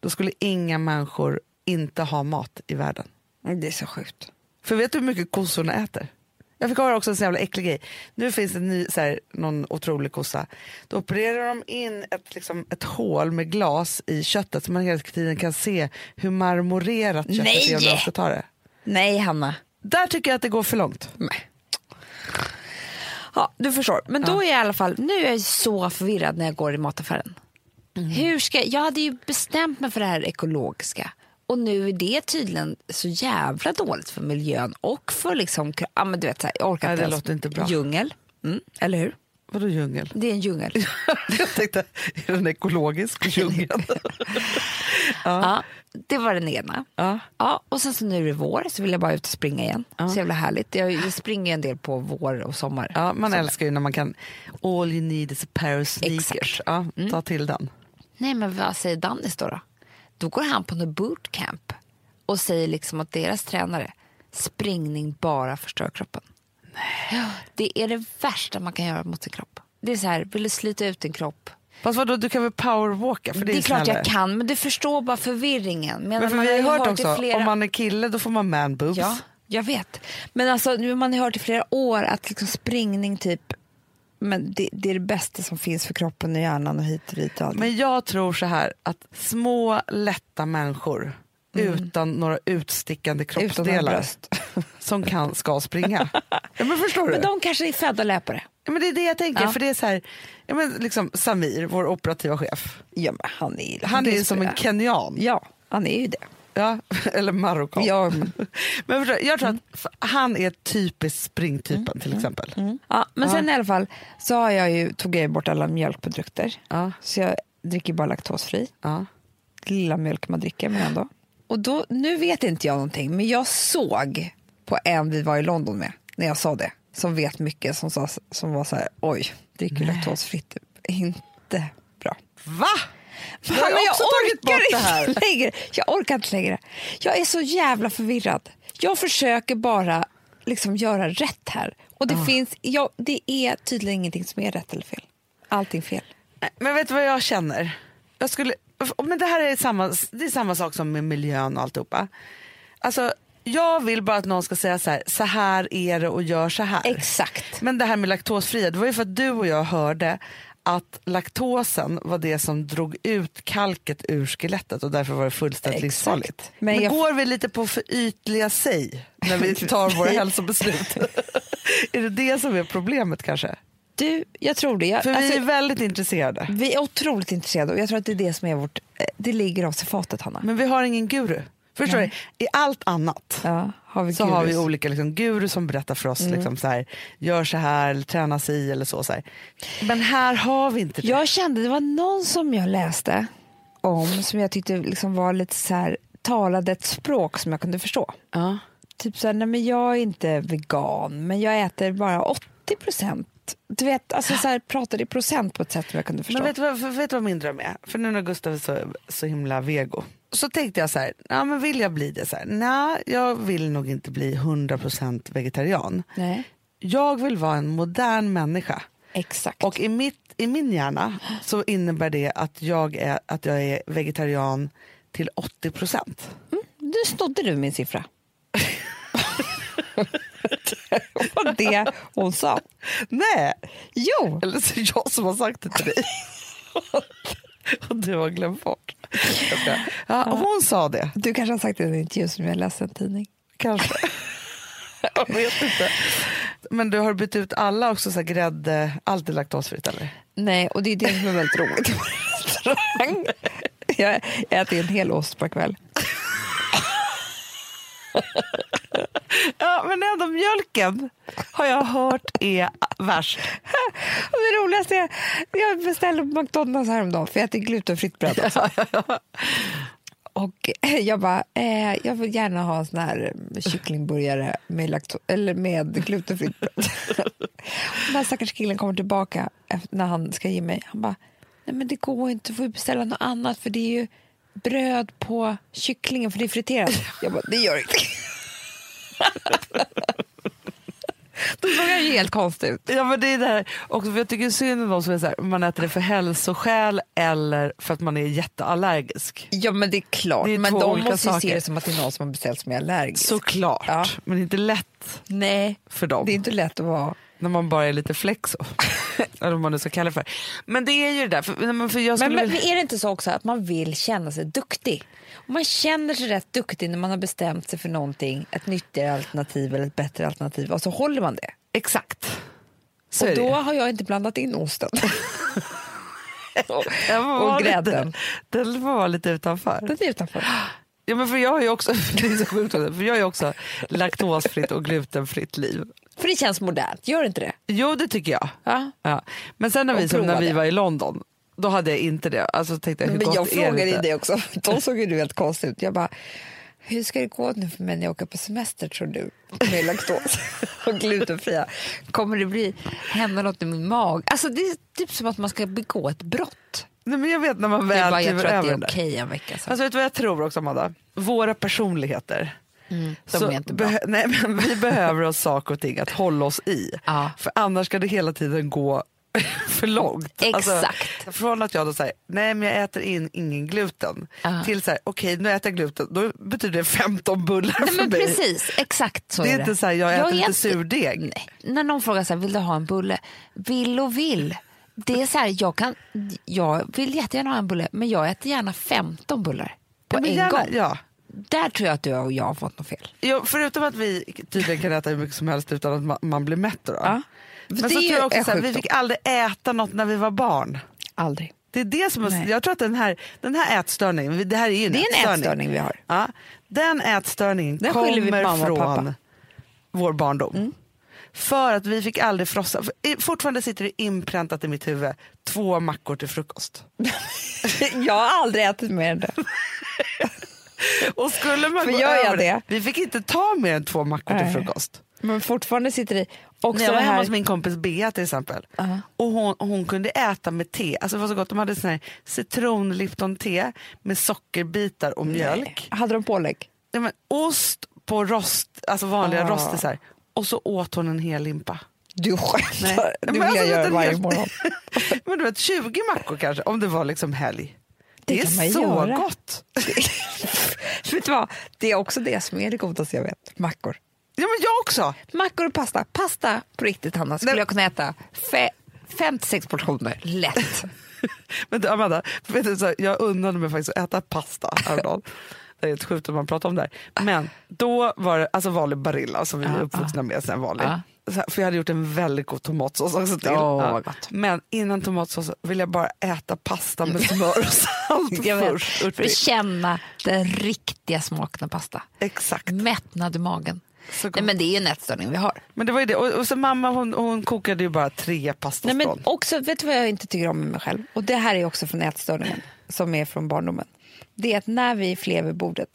då skulle inga människor inte ha mat i världen. Det är så sjukt. För vet du hur mycket kossorna äter? Jag fick höra också en så jävla äcklig grej. Nu finns det en ny, så här, någon otrolig kossa. Då opererar de in ett, liksom, ett hål med glas i köttet så man hela tiden kan se hur marmorerat köttet Nej! är om ska ta det. Nej, Hanna. Där tycker jag att det går för långt. Nej. Ja, du förstår. Men då är jag i alla fall, nu är jag så förvirrad när jag går i mataffären. Hur ska, jag hade ju bestämt mig för det här ekologiska. Och nu är det tydligen så jävla dåligt för miljön och för liksom, ja men du vet så här, jag orkar Nej, det ens- låter inte bra. Djungel, mm, eller hur? Vadå djungel? Det är en djungel. jag tänkte, är den ekologisk djungeln? ja, det var den ena. ja. Ja, och sen så nu är det vår så vill jag bara ut och springa igen. Så jävla härligt. Jag, jag springer en del på vår och sommar. ja, man Så- älskar ju när man kan all you need is a pair of sneakers. Exakt. Mm. Ja, ta till den. Nej, men vad säger Dannis då? Då, då går han på något bootcamp och säger liksom att deras tränare, springning bara förstör kroppen. Ja, det är det värsta man kan göra mot sin kropp. Det är så här, vill du slita ut din kropp? Fast vadå, du kan väl powerwalka? För det, Det är, klart jag kan, men du förstår bara förvirringen. Medan Men för man vi har hört i också, flera... om man är kille då får man man boobs. Ja, jag vet. Men alltså, nu har man hört i flera år att liksom springning typ men det, det är det bästa som finns för kroppen och hjärnan och hit och dit. Och allt. Men jag tror så här att små lätta människor utan några utstickande kroppsdelar som kan, ska springa. ja, men förstår du? Men de kanske är födda löpare. ja, men det är det jag tänker. Ja. För det är så här, ja, men liksom Samir, vår operativa chef, Ja, han är, han är som en kenyan. Ja, han är ju det. Ja, eller marockan. Ja, men- du, jag tror att f- han är typiskt springtypen till exempel. Ja, men Ja. sen i alla fall så har jag ju, tog jag bort alla mjölkprodukter. Ja, Så jag dricker bara laktosfri. ja. Lilla mjölk man dricker, men ändå. Och då, nu vet inte jag någonting, men jag såg på en vi var i London med, när jag sa det, som vet mycket, som, sa, som var så här, oj, dricker laktosfritt, inte bra. Va? Fan, bort det här. inte längre. Jag orkar inte längre. Jag är så jävla förvirrad. Jag försöker bara liksom göra rätt här. Och Ah. det finns, ja, det är tydligen ingenting som är rätt eller fel. Allting fel. Men vet du vad jag känner? Jag skulle, men det här är samma, det är samma sak som med miljön och alltihopa. Alltså, jag vill bara att någon ska säga så här, så här är det och gör så här. Exakt. Men det här med laktosfria, det var ju för att du och jag hörde att laktosen var det som drog ut kalket ur skelettet och därför var det fullständigt livsfarligt. Men Men, jag- går vi lite på för ytliga sig när vi tar våra hälsobeslut? är det det som är problemet kanske? Du, jag tror det. Jag, För alltså, vi är väldigt intresserade. vi är otroligt intresserade och jag tror att det är det som är vårt, eh, det ligger oss i fatet Hanna. Men vi har ingen guru. Förstår Nej. du? I allt annat Ja, har vi så har vi gurus. olika liksom, guru som berättar för oss, Mm. liksom, så här, gör så här, eller träna sig eller så, så här. Men här har vi inte det. Jag kände, det var någon som jag läste om som jag tyckte liksom var lite så här, talade ett språk som jag kunde förstå. Ja. typ så här, nej men jag är inte vegan, men jag äter bara 80 procent. Du vet, alltså så här, pratar i procent på ett sätt som jag kunde förstå. Men vet du, vad, vet vad min dröm är? För nu när Gustav är så, så himla vego. Så tänkte jag så här, ja, men vill jag bli det? Så här, Nej, jag vill nog inte bli 100% vegetarian. Nej, Jag vill vara en modern människa. exakt. Och i, mitt, i min hjärna så innebär det att jag är, att jag är vegetarian till 80%. Nu snodde du min siffra. det var det hon sa. Nej, Jo, eller så är det jag som har sagt det till dig. Och du har glömt bort. Ja, hon sa det, du kanske har sagt det i en intervju som jag läste en tidning. kanske. Jag vet inte. Men du har bytt ut alla också, så här, grädde, allt är laktosfritt eller? Nej, och det är det som är väldigt roligt restaurang. Jag äter en hel ost per kväll. Ja, men ändå mjölken har jag hört är värst. Det roligaste är jag beställde på McDonalds häromdagen för jag äter glutenfritt bröd också. Och jag bara, eh, jag vill gärna ha en sån här kycklingburgare med, lakto- eller med glutenfritt bröd. Den här stackars killen kommer tillbaka när han ska ge mig. Han bara, nej men det går inte, du får beställa något annat för det är ju bröd på kycklingen för det är friterat. Jag bara, det gör inte. Då såg jag ju helt konstig ut. Ja, men det är det här också, för jag tycker synd om de som är så här, man äter det för hälsoskäl eller för att man är jätteallergisk. Ja men det är klart, Det är men de måste ju se saker. det som att det är någon som har beställt som är allergisk. Såklart, Ja. men det är inte lätt Nej, för dem det är inte lätt att vara... när man bara är lite flex. eller vad man nu ska kalla det för. Men det är ju det där, för, för jag Men, men är det inte så också att man vill känna sig duktig? Och man känner sig rätt duktig när man har bestämt sig för någonting, ett nyttigare alternativ eller ett bättre alternativ och så håller man det. Exakt. Så och det då ju. har jag inte blandat in osten. och, och grädden. Lite, den får vara lite utanför. Den är utanför. Ja, men för jag har ju också, det för jag har också laktosfritt och glutenfritt liv. För det känns modernt, gör det inte det? Jo det tycker jag. Ja. Ja. Men sen när vi, som när vi det. var i London, då hade jag inte det. Alltså tänkte jag, hur Men jag frågade det det också. De såg ju du helt konstigt ut. Jag bara, hur ska det gå nu för mig när jag åker på semester tror du? Med laktos och glutenfria. Kommer det bli, hända något i min mag? Alltså det är typ som att man ska begå ett brott. Nej, men jag vet när man Det är väl bara, jag kliver tror att över det är okej en vecka. Så. Alltså vet du vad jag tror också Amanda? Våra personligheter. Mm, är inte nej, men vi behöver oss saker och ting att hålla oss i. Ja. För annars ska det hela tiden gå för långt. Alltså, Exakt. från att jag då säger nej men jag äter in ingen gluten Ja. till så här, okej nu äter jag gluten, då betyder det 15 bullar Nej, för men mig. precis, exakt så Det är det. inte så här, jag äter är lite surdeg. Nej. När någon frågar så här, vill du ha en bulle? Vill och vill. Det är så här, jag, kan, jag vill jättegärna ha en bulle, men jag äter gärna 15 bullar på en gärna- gång. Ja. Där tror jag att du och jag har fått något fel. Jo, förutom att vi tydligen kan äta hur mycket som helst utan att man, man blir mätt. Då. Ja. Men Det så tror jag också här, vi fick aldrig äta något när vi var barn. Aldrig. Det är det som är, jag tror att den här, den här ätstörningen, det här är ju en Det är en ätstörning. ätstörning vi har. Ja, den ätstörningen Den kommer från vår barndom. Mm. För att vi fick aldrig frossa. i- Fortfarande sitter det inpräntat i mitt huvud, två mackor till frukost. jag har aldrig ätit mer än det. Och skulle man För gå gör jag över det? Vi fick inte ta mer än två mackor till Nej. frukost. Men fortfarande sitter det också När jag var hemma här... hos min kompis Bea till exempel. Ja. Och hon, hon kunde äta med te. Alltså det var så gott. De hade sån här citron Lipton te med sockerbitar och mjölk. Hade de pålägg? Nej, men ost på rost, alltså vanliga Ah. rostisar. Och så åt hon en hel limpa. Du skämtar. Nej. Det vill alltså, jag vet göra varje morgon. Men du vet 20 mackor kanske om det var liksom helg. Det, Det är så göra. gott. vet du vad? Det är också det som är det godaste jag vet. Mackor. Ja men jag också. Mackor och pasta. Pasta på riktigt Hanna skulle Nej. jag kunna äta fe- fem till sex portioner lätt. Men du, Amanda, vet du, så här, jag unnade mig faktiskt att äta pasta häromdagen. Det är helt sjukt att man pratar om det här. Men då var det alltså vanlig Barilla som vi är uppvuxna med sen vanlig. För jag hade gjort en väldigt god tomatsås också till. Gott. Men innan tomatsås vill jag bara äta pasta med smör och salt först. för att känna den riktiga smaken av pasta. Exakt. Mättnad i magen. Nej, men det är ju en ätstörning vi har. Men det var ju det. Och, och så mamma hon, hon kokade ju bara tre pastaston. Nej, men också, vet du vad jag inte tycker om med mig själv? Och det här är också från ätstörningen som är från barndomen. Det är att när vi är fler vid bordet,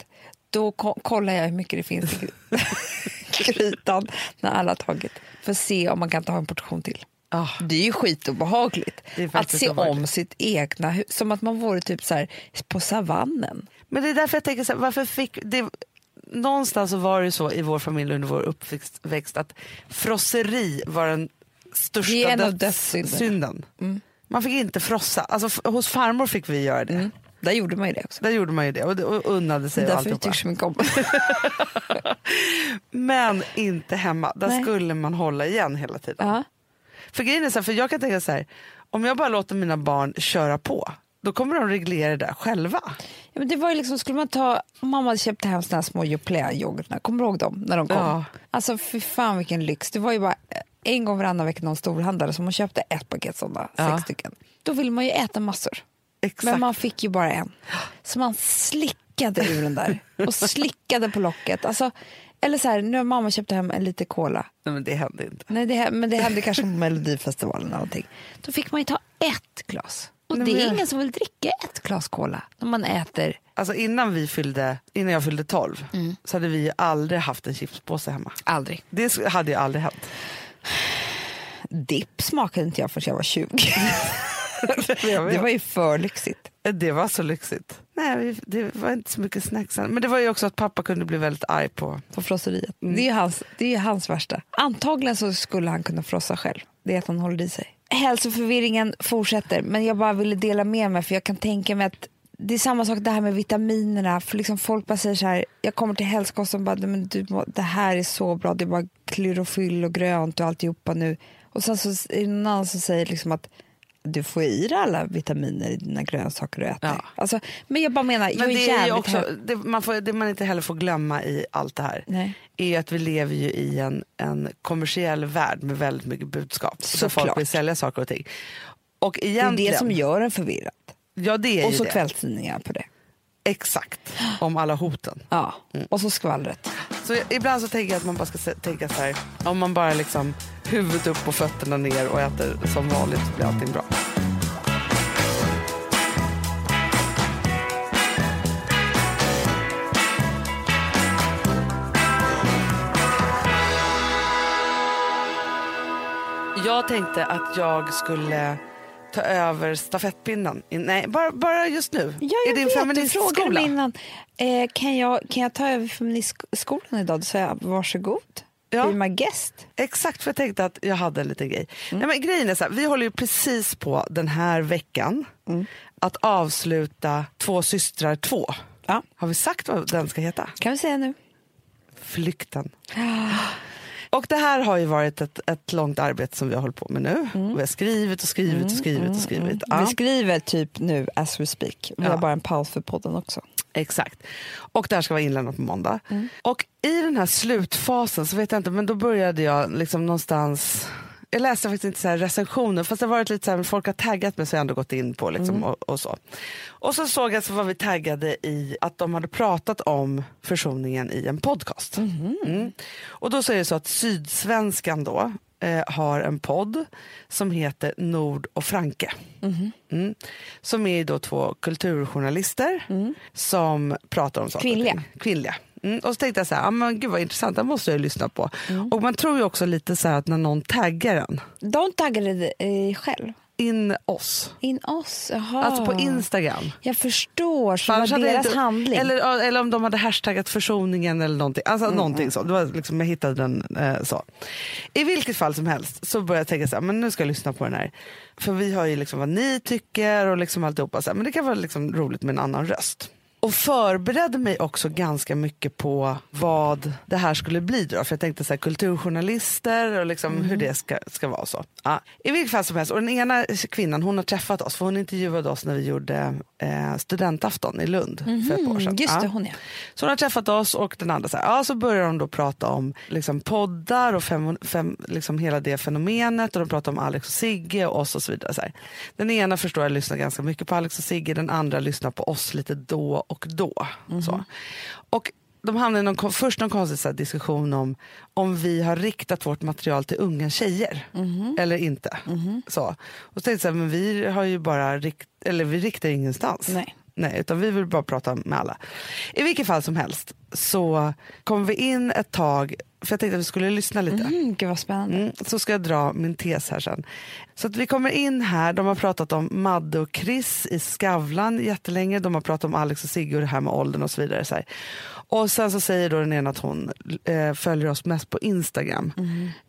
då ko- kollar jag hur mycket det finns grytan när alla tagit. För att se om man kan ta en portion till. Ah. Det är ju skitobehagligt är att se om obehagligt. sitt egna hus. Som att man vore typ så här på savannen. Men det är därför jag tänker så här, varför fick det... Någonstans så var det så i vår familj under vår uppväxt att frosseri var den största dödssynden. Mm. Man fick inte frossa. Alltså, hos farmor fick vi göra det. Där gjorde man ju det också. Där gjorde man ju det och, och unnade sig därför alltihopa. tycker så mycket om Men inte hemma. Där Nej. skulle man hålla igen hela tiden. ja. För grejen är så här, för jag kan tänka så här, om jag bara låter mina barn köra på, då kommer de reglera det där själva. Ja, men det var ju liksom, skulle man ta, mamma hade köpt hem såna här små Yoplait-yoghurtar, kommer du ihåg dem när de kom? Ja. Alltså fy fan vilken lyx, det var ju bara en gång varannan vecka någon storhandlare som hon köpte ett paket sådana, Ja. sex stycken. Då ville man ju äta massor, Exakt. men man fick ju bara en. Så man slickade ur den där och slickade på locket. Alltså, eller så här, nu har mamma köpt hem en liter cola. Nej, men det hände inte. Nej, det, men det hände kanske på Melodifestivalen eller någonting. Då fick man ju ta ett glas. Och Nej, det är men- ingen som vill dricka ett glas cola när man äter Alltså innan, vi fyllde, innan jag fyllde 12 Mm. så hade vi ju aldrig haft en chipspåse hemma. aldrig. Det hade ju aldrig hänt. Dipp smakade inte jag förrän jag var 20. Det var ju för lyxigt. Det var så lyxigt. Nej, det var inte så mycket snacks. Men det var ju också att pappa kunde bli väldigt arg på... På frosseriet. Mm. Det, är hans, det är hans värsta. Antagligen så skulle han kunna frossa själv. Det är att han håller i sig. Hälsoförvirringen fortsätter, men jag bara ville dela med mig för jag kan tänka mig att det är samma sak det här med vitaminerna. För liksom folk bara säger så här, jag kommer till hälsokosten och bara, men du, det här är så bra, det är bara klorofyll och grönt och alltihopa nu. Och sen så är det någon annan som säger liksom att du får i dig alla vitaminer i dina grönsaker du äter. Ja. Alltså, men jag bara menar, jag Men är det, är också, det, man får, det man inte heller får glömma i allt det här Nej. är att vi lever ju i en, en kommersiell värld med väldigt mycket budskap. Så folk vill sälja saker och ting. Och Det är det som gör en förvirrad. ja, det är Och så det. kvällstidningar på det. Exakt, om alla hoten. Ja, och så skvallret. Så ibland så tänker jag att man bara ska tänka så här, om man bara liksom huvudet upp och fötterna ner och äter som vanligt så blir allting bra. Jag tänkte att jag skulle ta över stafettpinnen. I- Nej, bara, bara just nu. Ja, I jag din vet, du feministskola. innan. Eh, kan, jag, kan jag ta över feministskolan idag? Då sa jag varsågod. Ja. My guest. Exakt, för jag tänkte att jag hade en liten grej. Mm. Nej, men grejen är så här, vi håller ju precis på den här veckan Mm. att avsluta Två systrar 2. Ja. Har vi sagt vad den ska heta? Kan vi säga nu? Flykten. Och det här har ju varit ett, ett långt arbete som vi har hållit på med nu. Mm. Vi har skrivit och skrivit och skrivit och skrivit. Ja. Vi skriver typ nu as we speak. Vi Ja. har bara en paus för podden också. Exakt. Och det här ska vara inlämnat på måndag. Mm. Och i den här slutfasen så vet jag inte, men då började jag liksom någonstans jag läste faktiskt inte så recensioner, fast det har varit lite så här, folk har taggat mig så jag ändå gått in på liksom Mm. och, och så. Och så såg jag så var vi taggade i att de hade pratat om försoningen i en podcast. Mhm. Mm. Och då så är det så att Sydsvenskan då eh, har en podd som heter Nord och Franke. Mhm. Mm. Som är då två kulturjournalister som pratar om saker Kvinnliga. Kvinnliga. Mm. Och så tänkte jag så här, ah, men gud vad intressant, det måste jag lyssna på. Och man tror ju också lite så här att när någon taggar en, De taggade dig eh, själv. in oss, In oss? Jaha. alltså på Instagram. Jag förstår, så det var deras inte- handling. Eller, eller om de hade hashtaggat försoningen eller någonting. Alltså någonting så. Det var liksom, jag hittade den eh, så. I vilket fall som helst så började jag tänka så här, men nu ska jag lyssna på den här. För vi har ju liksom vad ni tycker och liksom alltihopa. Så här, men det kan vara liksom roligt med en annan röst. Och förberedde mig också ganska mycket på vad det här skulle bli. Då. För jag tänkte så här, kulturjournalister och liksom hur det ska, ska vara. så. Ja. I vilket fall som helst. Och den ena kvinnan hon har träffat oss för hon intervjuade oss när vi gjorde eh, studentafton i Lund för ett år sedan. Mm, Just Ja. det, hon ja. Så hon har träffat oss och den andra så, här, ja, så börjar de då prata om liksom, poddar och fem, fem, liksom, hela det fenomenet och de pratar om Alex och Sigge och oss och så vidare. Så här. Den ena förstår jag lyssnar ganska mycket på Alex och Sigge, den andra lyssnar på oss lite då och då. Så. Och de hamnade i någon, först någon konstig så diskussion om om vi har riktat vårt material till unga tjejer eller inte. Så. Och så tänkte jag så här, men vi har ju bara rikt, eller vi riktar ingenstans. Nej. Nej, utan vi vill bara prata med alla. I vilket fall som helst så kom vi in ett tag, för jag tänkte att vi skulle lyssna lite. Mm, gud vad spännande. Mm, så ska jag dra min tes här sen. Så att vi kommer in här, de har pratat om Madde och Chris i Skavlan jättelänge. De har pratat om Alex och Sigge och det här med åldern och så vidare. Så här. Och sen så säger då den ena att hon eh, följer oss mest på Instagram.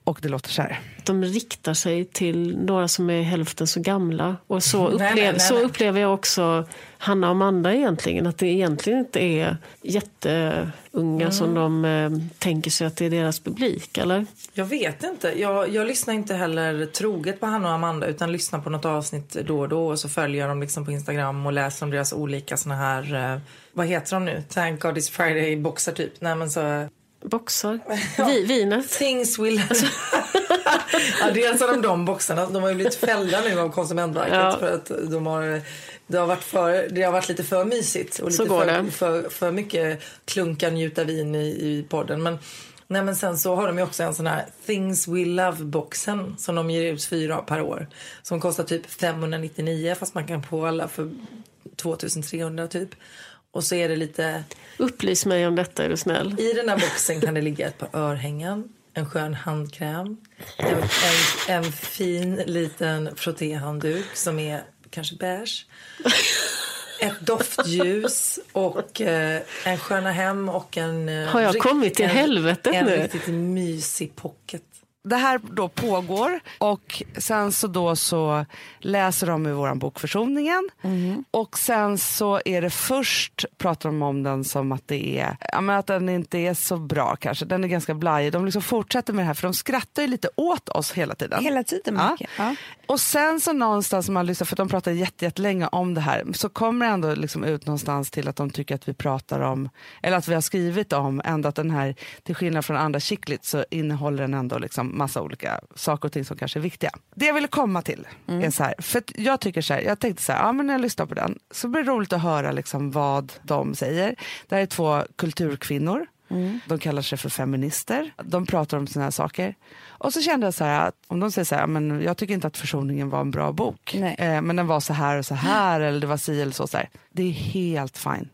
Och det låter så här. De riktar sig till några som är hälften så gamla. Och så, upplev, nej, nej, så nej. upplever jag också Hanna och Amanda egentligen. Att det egentligen inte är jätteunga som de eh, tänker sig att det är deras publik. Eller? Jag vet inte. Jag, jag lyssnar inte heller troget på Hanna och Amanda utan lyssnar på något avsnitt då och då och så följer jag dem liksom på Instagram och läser om deras olika såna här, eh, vad heter de nu? Thank God It's Friday-boxar typ. Nej men så... Boxar. Vi, vinet. Things will... ja, dels har de de boxarna. De har ju blivit fällda nu av Konsumentverket Ja. för att de har... Det har, varit för, det har varit lite för mysigt och lite för, för, för mycket klunka njuta vin i, i podden. Men, nej, men sen så har de ju också en sån här Things We Love-boxen som de ger ut fyra per år. Som kostar typ 599 fast man kan få alla för 2300 typ. Och så är det lite Upplys mig om detta är du snäll. i den här boxen kan det ligga ett par örhängen, en skön handkräm, en, en, en fin liten frottéhandduk som är kanske beige. Ett doftljus och eh, en sköna hem och en... Eh, Har jag rikt- kommit till en, helvetet en nu? riktigt mysig pocket. Det här då pågår och sen så då så läser de ur vår bok Försoningen och sen så är det först pratar de om den som att det är, ja men att den inte är så bra kanske, den är ganska blajig. De liksom fortsätter med det här för de skrattar ju lite åt oss hela tiden. Hela tiden Ja. mycket. Ja. Och sen så någonstans, man lyssnar, för de pratar jätte, jättelänge om det här, så kommer det ändå liksom ut någonstans till att de tycker att vi pratar om, eller att vi har skrivit om, ändå att den här, till skillnad från andra chicklit så innehåller den ändå liksom massa olika saker och ting som kanske är viktiga. Det jag ville komma till är så här, för jag tycker så här, jag tänkte så här, ja men när jag lyssnar på den så blir det roligt att höra liksom vad de säger. Det här är två kulturkvinnor. De kallar sig för feminister. De pratar om såna här saker. Och så kände jag så här att om de säger så här, men jag tycker inte att Försoningen var en bra bok. Eh, men den var så här och så här eller det var si eller så. så här. Det är helt fine.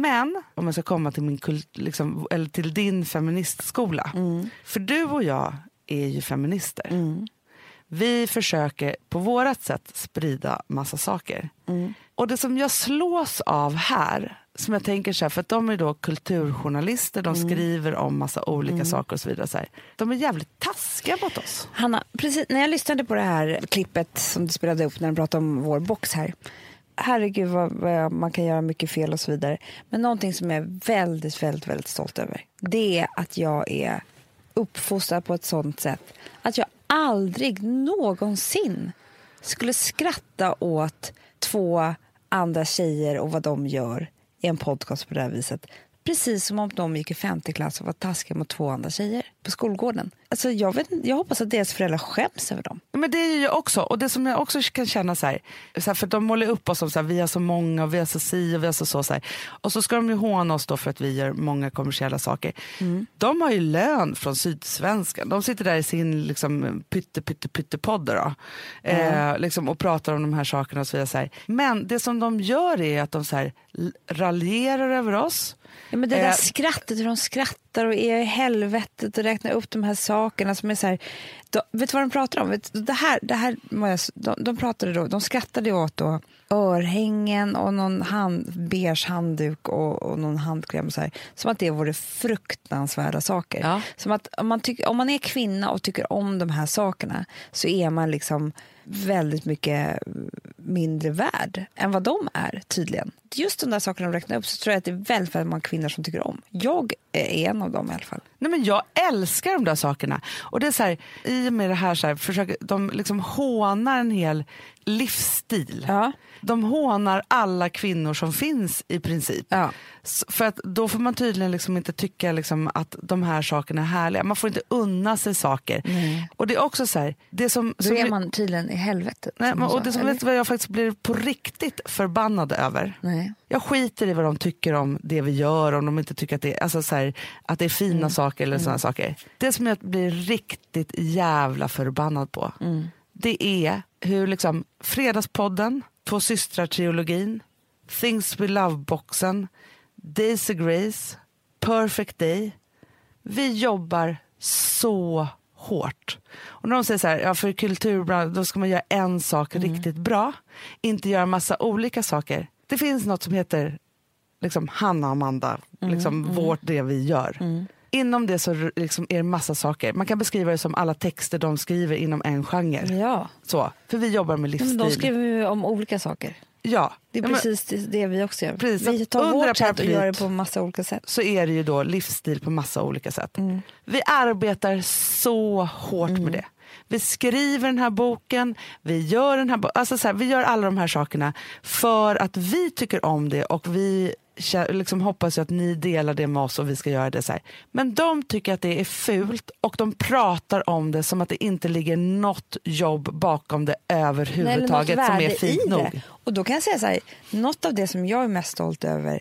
Men om jag ska komma till, min kult, liksom, eller till din feministskola. För du och jag är ju feminister. Vi försöker på vårat sätt sprida massa saker. Och det som jag slås av här, som jag tänker så här, för att de är då kulturjournalister, de skriver om massa olika saker och så vidare. Så här. De är jävligt taskiga mot oss. Hanna, precis när jag lyssnade på det här klippet som du spelade upp när de pratade om vår box här. Herregud vad, vad man kan göra mycket fel och så vidare. Men någonting som jag är väldigt, väldigt, väldigt stolt över. Det är att jag är uppfostrad på ett sånt sätt att jag aldrig någonsin skulle skratta åt två andra tjejer och vad de gör i en podcast på det här viset. Precis som om de gick i femte klass och var taskiga mot två andra tjejer på skolgården. Alltså jag, vet, jag hoppas att deras föräldrar skäms över dem. Men det är ju jag också. Och det som jag också kan känna så här, så här för de målar upp oss som så här, vi är så många och vi är så si och vi är så så. så här. Och så ska de ju håna oss då för att vi gör många kommersiella saker. De har ju lön från Sydsvenskan. De sitter där i sin liksom, pytte pytte pytte podd då, eh, liksom, och pratar om de här sakerna och så vidare. Men det som de gör är att de så här, raljerar över oss. Ja, men det där Eh, skrattet, hur de skrattar och är i helvetet och räknar upp de här sakerna som är så här... De, vet du vad de pratar om? Vet, det här, det här, de, de pratade då, de skrattade åt då örhängen och någon hand, beige handduk och, och någon handkräm. Så här, som att det vore fruktansvärda saker. Ja. Som att om man, tycker, om man är kvinna och tycker om de här sakerna så är man liksom väldigt mycket mindre värd än vad de är tydligen. Just de där sakerna de räknar upp så tror jag att det är väldigt, väldigt många kvinnor som tycker om. Jag är en av dem i alla fall. Nej, men jag älskar de där sakerna. Och det är så här, I och med det här, så här försöker, de liksom hånar en hel livsstil. Ja. De hånar alla kvinnor som finns i princip. Ja. För att då får man tydligen liksom inte tycka liksom att de här sakerna är härliga. Man får inte unna sig saker. Och det är också så här, det som, Då som är man tydligen i helvetet. Nej, men, och det som vet vad jag faktiskt blir på riktigt förbannad över. Nej. Jag skiter i vad de tycker om det vi gör, om de inte tycker att det, alltså så här, att det är fina Mm. saker eller sådana saker. Det som jag blir riktigt jävla förbannad på, Mm. det är hur liksom Fredagspodden, Två systrar-trilogin, Things We Love-boxen, Daisy Grace, Perfect Day. Vi jobbar så hårt. Och när de säger så här, ja för kulturbranschen då ska man göra en sak riktigt bra, inte göra massa olika saker. Det finns något som heter liksom Hanna och Amanda, liksom vårt det vi gör. Inom det så liksom är det massa saker. Man kan beskriva det som alla texter de skriver inom en genre. Ja, Så, för vi jobbar med men livsstil. de skriver ju om olika saker. ja. Det är Ja, men precis det- det vi också gör. Precis, vi tar vårt sätt och gör det på massa olika sätt. så är det ju då livsstil på massa olika sätt. Mm. Vi arbetar så hårt med det. Vi skriver den här boken, vi gör, den här bo- alltså så här, vi gör alla de här sakerna för att vi tycker om det och vi liksom hoppas att ni delar det med oss och vi ska göra det så här. Men de tycker att det är fult och de pratar om det som att det inte ligger något jobb bakom det Nej, överhuvudtaget något som är fint nog. Och då kan jag säga så här, något av det som jag är mest stolt över,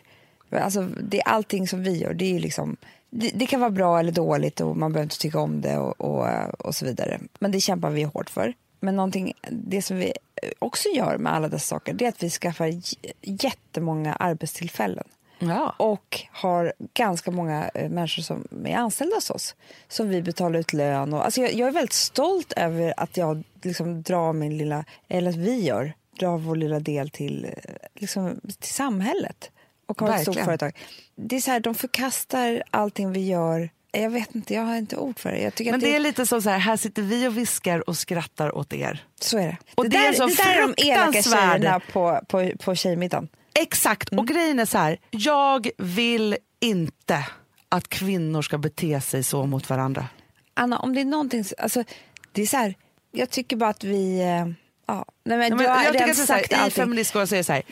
alltså det är allting som vi gör, det är ju liksom det, det kan vara bra eller dåligt och man behöver inte tycka om det och, och, och så vidare. Men det kämpar vi hårt för. Men någonting, det som vi också gör med alla dessa saker, det är att vi skaffar jättemånga arbetstillfällen. Ja. Och har ganska många eh, människor som är anställda hos oss. Som vi betalar ut lön. Och, alltså jag, jag är väldigt stolt över att jag liksom drar min lilla, eller att vi gör, drar vår lilla del till, eh, liksom, till samhället. Och har ett stort Verkligen. företag. Det är så här, de förkastar allting vi gör. Jag vet inte, jag har inte ord för det. Men det är lite som så här, här sitter vi och viskar och skrattar åt er. så är det. Och det är där, så det där är de elaka tjejerna på, på, på tjejmiddagen. Exakt, och grejen är så här, jag vill inte att kvinnor ska bete sig så mot varandra. Anna, om det är någonting... Alltså, det är så här, jag tycker bara att vi... eh, Ja, nej men Ja, du men har jag redan det är sagt I allting. feministskolan så är det så här,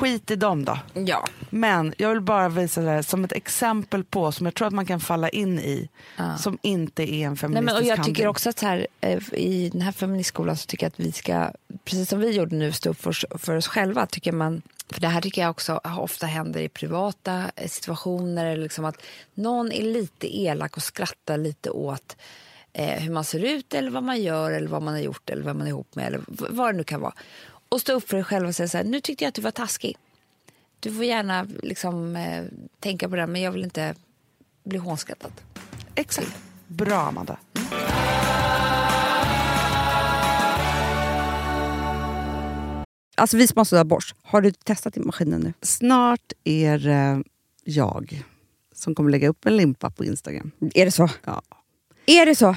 skit i dem då. Ja. Men jag vill bara visa det här som ett exempel på, som jag tror att man kan falla in i, Ja. som inte är en Nej, feministisk men, och jag tycker handling. också att här, eh, i den här feministskolan så tycker jag att vi ska, precis som vi gjorde nu, stå upp för, oss- för oss själva. Tycker man, för det här tycker jag också ofta händer i privata eh, situationer. Liksom att någon är lite elak och skrattar lite åt eh, hur man ser ut eller vad man gör eller vad man har gjort eller vad man är ihop med eller vad det nu kan vara. Och stå upp för dig själv och säga så här, nu tyckte jag att du var taskig. Du får gärna liksom, eh, tänka på det men jag vill inte bli hånskrattad. Exakt. Bra Amanda. Alltså vi sponsrar av Bosch. Har du testat i maskinen nu? Snart är det jag som kommer lägga upp en limpa på Instagram. Är det så? Ja. Är det så?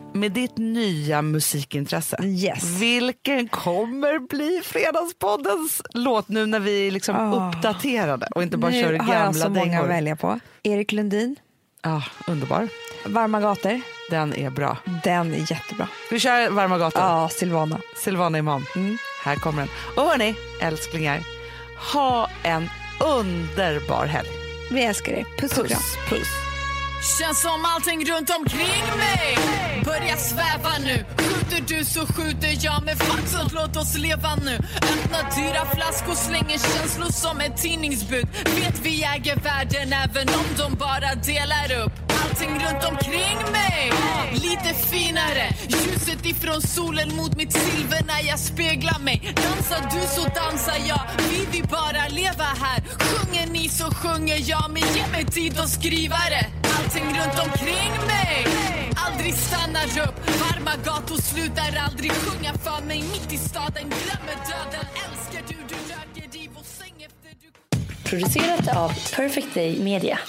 Med ditt nya musikintresse, Yes. vilken kommer bli Fredagspoddens låt nu när vi är liksom Ah. uppdaterade och inte bara nu kör har jag gamla så många dängor? att välja på. Erik Lundin, Ah, underbar. Varma gator. Den är bra. Den är jättebra. Vi kör Varma gatan. Ja, Silvana. Silvana Imam. Här kommer den. Och hörni, älsklingar. Ha en underbar helg. Vi älskar er. Puss och kram. Puss, puss. Känns som allting runt omkring mig. Börjar sväva nu. Skjuter du så skjuter jag med faxen. låt oss leva nu. Öppna dyra flaskor, slänger känslor som ett tidningsbud. Vet vi äger världen även om de bara delar upp Allting runt omkring mig. Lite finare. Ljuset ifrån solen mot mitt silver när jag speglar mig. Dansar du så dansar jag, vi vill bara leva här. Sjunger ni så sjunger jag, men ge mig tid att skriva det. Allting runt omkring mig. Aldrig stannar upp. Varma gator slutar aldrig sjunga för mig. Mitt i staden glömmer döden. Älskar du, du röker i vår säng efter du Producerat av Perfect Day Media.